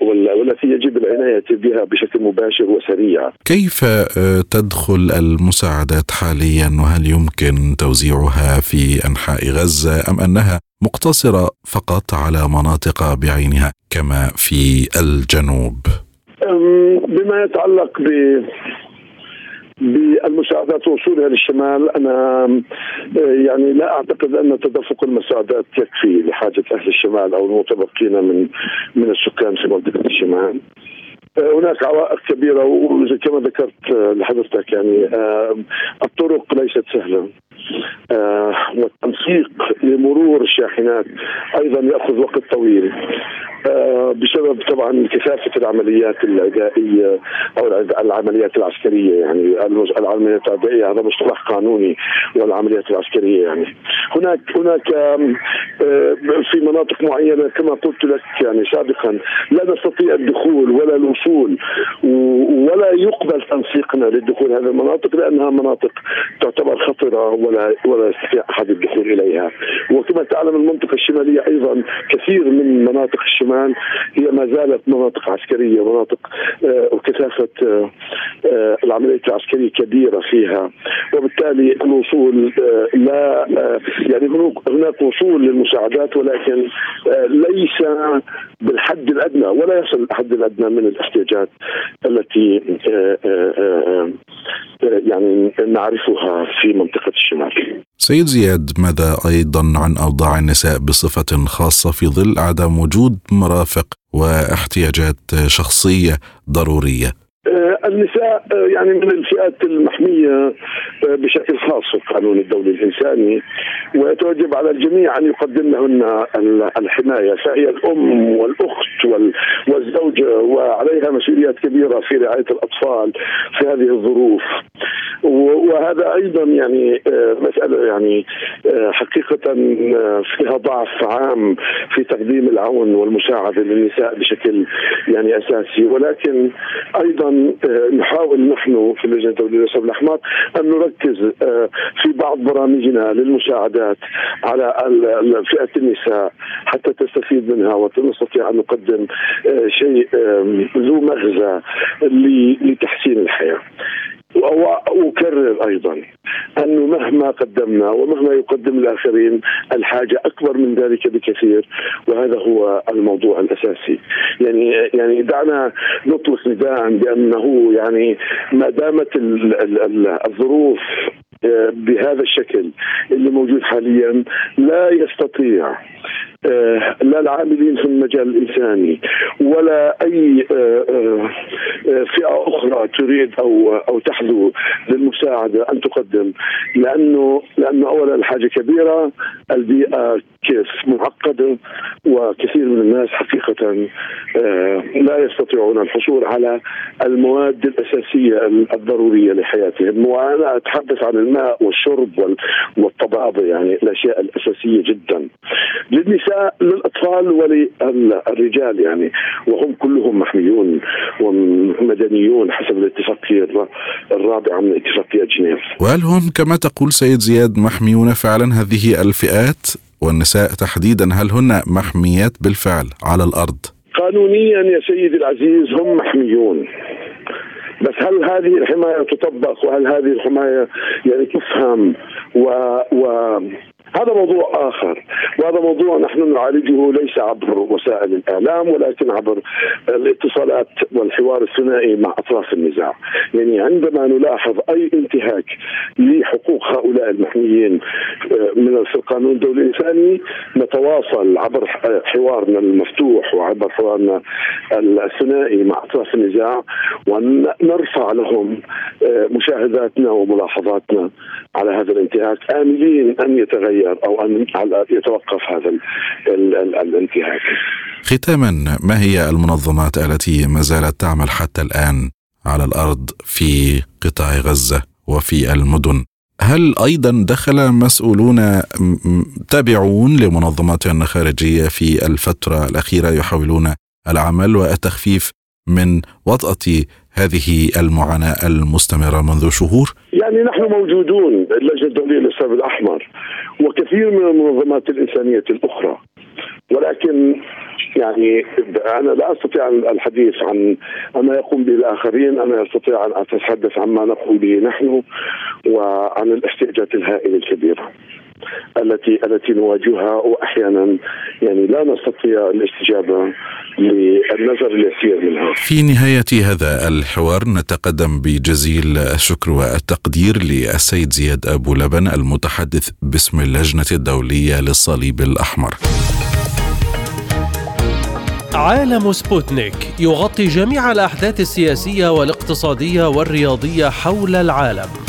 S7: والتي يجب العناية بها بشكل مباشر وسريع.
S6: كيف آه، تدخل المساعدات حاليا؟ وهل يمكن توزيعها في أنحاء غزة أم أنها مقتصرة فقط على مناطق بعينها كما في الجنوب؟
S7: بما يتعلق ب بالمساعدات وصولها للشمال أنا يعني لا أعتقد أن تدفق المساعدات يكفي لحاجة أهل الشمال أو المتبقين من من السكان في منطقة الشمال. هناك عوائق كبيرة وزي كما ذكرت لحضرتك يعني الطرق ليست سهلة آه، والتنسيق لمرور الشاحنات أيضا يأخذ وقت طويل. آه، بسبب طبعا كثافة العمليات العدائيه أو العمليات العسكرية يعني العمليات العدائيه هذا مصطلح قانوني والعمليات العسكرية يعني. هناك هناك آه، في مناطق معينة كما قلت لك يعني سابقا لا نستطيع الدخول ولا الوصول ولا يقبل تنسيقنا للدخول هذه المناطق لأنها مناطق تعتبر خطرة ولا ولا يستطيع أحد الدخول إليها وكما تعلم المنطقة الشمالية أيضا كثير من مناطق الشمال هي ما زالت مناطق عسكرية مناطق آه وكثافة آه آه العملية العسكرية كبيرة فيها وبالتالي الوصول لا يعني هناك وصول للمساعدات ولكن ليس بالحد الأدنى ولا يصل الحد الأدنى من الاحتياجات التي يعني نعرفها في منطقة الشمال.
S6: سيد زياد ماذا أيضا عن أوضاع النساء بصفة خاصة في ظل عدم وجود مرافق واحتياجات شخصية ضرورية؟
S7: النساء آه، يعني من الفئات المحمية آه، بشكل خاص في القانون الدولي الإنساني ويتوجب على الجميع أن يقدم لهن الحماية فهي الأم والأخت والزوجة وعليها مسؤوليات كبيرة في رعاية الأطفال في هذه الظروف. وهذا أيضا يعني آه، مسألة يعني حقيقة فيها ضعف عام في تقديم العون والمساعدة للنساء بشكل يعني أساسي. ولكن أيضا نحاول نحن في اللجنة الدولية للشعب الأحمر أن نركز آه، في بعض برامجنا للمساعدات على فئة النساء حتى تستفيد منها ونستطيع أن نقدم آه، شيء ذو مغزى لتحسين الحياة. واكرر أيضا انه مهما قدمنا ومهما يقدم الآخرين الحاجة أكبر من ذلك بكثير وهذا هو الموضوع الأساسي. يعني يعني دعنا نطلق نداء بأنه يعني ما دامت الظروف آه، بهذا الشكل اللي موجود حاليا لا يستطيع لا العاملين في المجال الإنساني ولا أي آه، فئة أخرى تريد أو أو تحذو للمساعده أن تقدم. لأنه لأنه أولا الحاجة كبيرة البيئة كيف معقدة وكثير من الناس حقيقة لا يستطيعون الحصول على المواد الأساسية الضرورية لحياتهم. وأنا أتحدث عن الماء والشرب والطبابة يعني الأشياء الأساسية جدا. للنساء للأطفال وللرجال يعني. وهم كلهم محميون ومدنيون حسب الاتفاقيه الرابعه من اتفاقيه جنيف.
S6: وهل هم كما تقول سيد زياد محميون فعلا هذه الفئات؟ والنساء تحديدا هل هن محميات بالفعل على الأرض؟
S7: قانونيا يا سيدي العزيز هم محميون. بس هل هذه الحماية تطبق؟ وهل هذه الحماية يعني تفهم و, و هذا موضوع آخر. وهذا موضوع نحن نعالجه ليس عبر وسائل الإعلام ولكن عبر الاتصالات والحوار الثنائي مع أطراف النزاع. يعني عندما نلاحظ أي انتهاك لحقوق هؤلاء المحميين آه، من في القانون الدولي الإنساني نتواصل عبر حوارنا المفتوح وعبر حوارنا الثنائي مع أطراف النزاع ونرفع لهم آه، مشاهداتنا وملاحظاتنا. على هذا الانتهاك املين أن يتغير أو أن يتوقف هذا الانتهاك.
S6: ختاما ما هي المنظمات التي ما زالت تعمل حتى الآن على الأرض في قطاع غزة وفي المدن؟ هل أيضا دخل مسؤولون تابعون لمنظمات خارجية في الفترة الأخيرة يحاولون العمل والتخفيف من وطأة هذه المعاناة المستمرة منذ شهور؟
S7: يعني نحن موجودون اللجنة الدولية للإسلام الأحمر وكثير من المنظمات الإنسانية الأخرى ولكن يعني أنا لا أستطيع الحديث عن ما يقوم به الآخرين، أنا أستطيع أن أتحدث عما نقوم به نحن وعن الاحتياجات الهائلة الكبيرة. التي التي نواجهها وأحيانا يعني لا نستطيع الاستجابة للنظر اليسير منها.
S6: في نهاية هذا الحوار نتقدم بجزيل الشكر والتقدير للسيد زياد أبو لبن المتحدث باسم اللجنة الدولية للصليب الأحمر.
S1: عالم سبوتنيك يغطي جميع الأحداث السياسية والاقتصادية والرياضية حول العالم.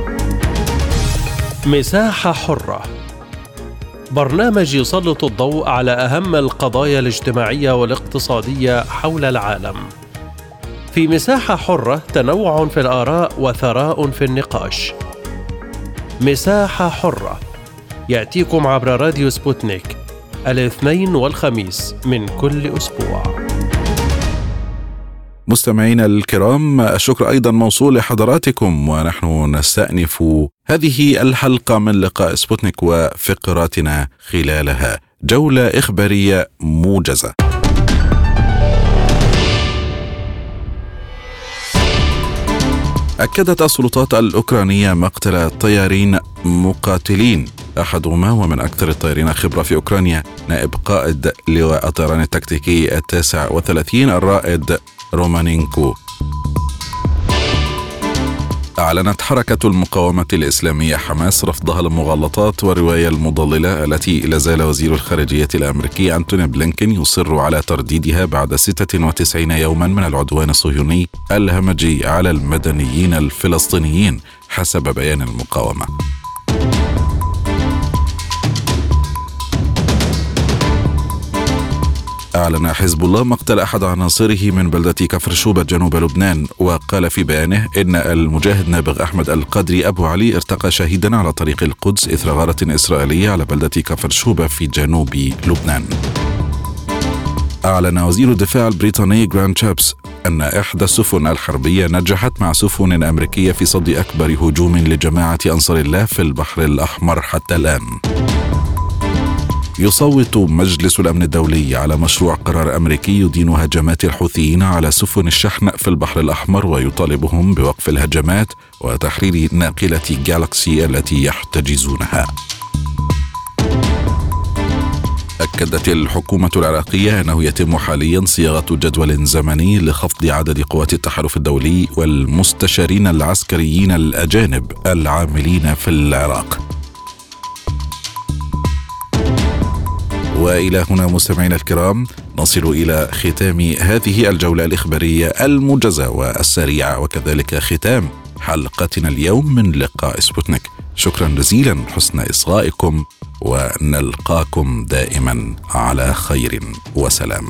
S1: مساحة حرة برنامج يسلط الضوء على أهم القضايا الاجتماعية والاقتصادية حول العالم. في مساحة حرة تنوع في الآراء وثراء في النقاش. مساحة حرة يأتيكم عبر راديو سبوتنيك الاثنين والخميس من كل أسبوع.
S6: مستمعينا الكرام الشكر أيضا موصول لحضراتكم ونحن نستأنف هذه الحلقة من لقاء سبوتنيك وفقراتنا خلالها جولة إخبارية موجزة. أكدت السلطات الأوكرانية مقتل طيارين مقاتلين أحدهما ومن أكثر الطيارين خبرة في أوكرانيا نائب قائد لواء الطيران التكتيكي التاسع وثلاثين الرائد رومانينكو أعلنت حركة المقاومة الإسلامية حماس رفضها للمغالطات والرواية المضللة التي لا زال وزير الخارجية الأمريكي أنتوني بلينكين يصر على ترديدها بعد 96 يوما من العدوان الصهيوني الهمجي على المدنيين الفلسطينيين حسب بيان المقاومة. أعلن حزب الله مقتل أحد عناصره من بلدة كفر شوبة جنوب لبنان وقال في بيانه إن المجاهد نابغ أحمد القدري أبو علي ارتقى شهيدا على طريق القدس إثر غارة إسرائيلية على بلدة كفر شوبة في جنوب لبنان أعلن وزير الدفاع البريطاني جراند شابس أن إحدى السفن الحربية نجحت مع سفن أمريكية في صد أكبر هجوم لجماعة أنصار الله في البحر الأحمر حتى الآن. يصوت مجلس الأمن الدولي على مشروع قرار أمريكي يدين هجمات الحوثيين على سفن الشحن في البحر الأحمر ويطالبهم بوقف الهجمات وتحرير ناقلة جالكسي التي يحتجزونها. أكدت الحكومة العراقية أنه يتم حاليا صياغة جدول زمني لخفض عدد قوات التحالف الدولي والمستشارين العسكريين الأجانب العاملين في العراق. وإلى هنا مستمعينا الكرام نصل إلى ختام هذه الجولة الإخبارية الموجزه والسريعة وكذلك ختام حلقتنا اليوم من لقاء سبوتنيك. شكرا جزيلا حسن إصغائكم ونلقاكم دائما على خير وسلام.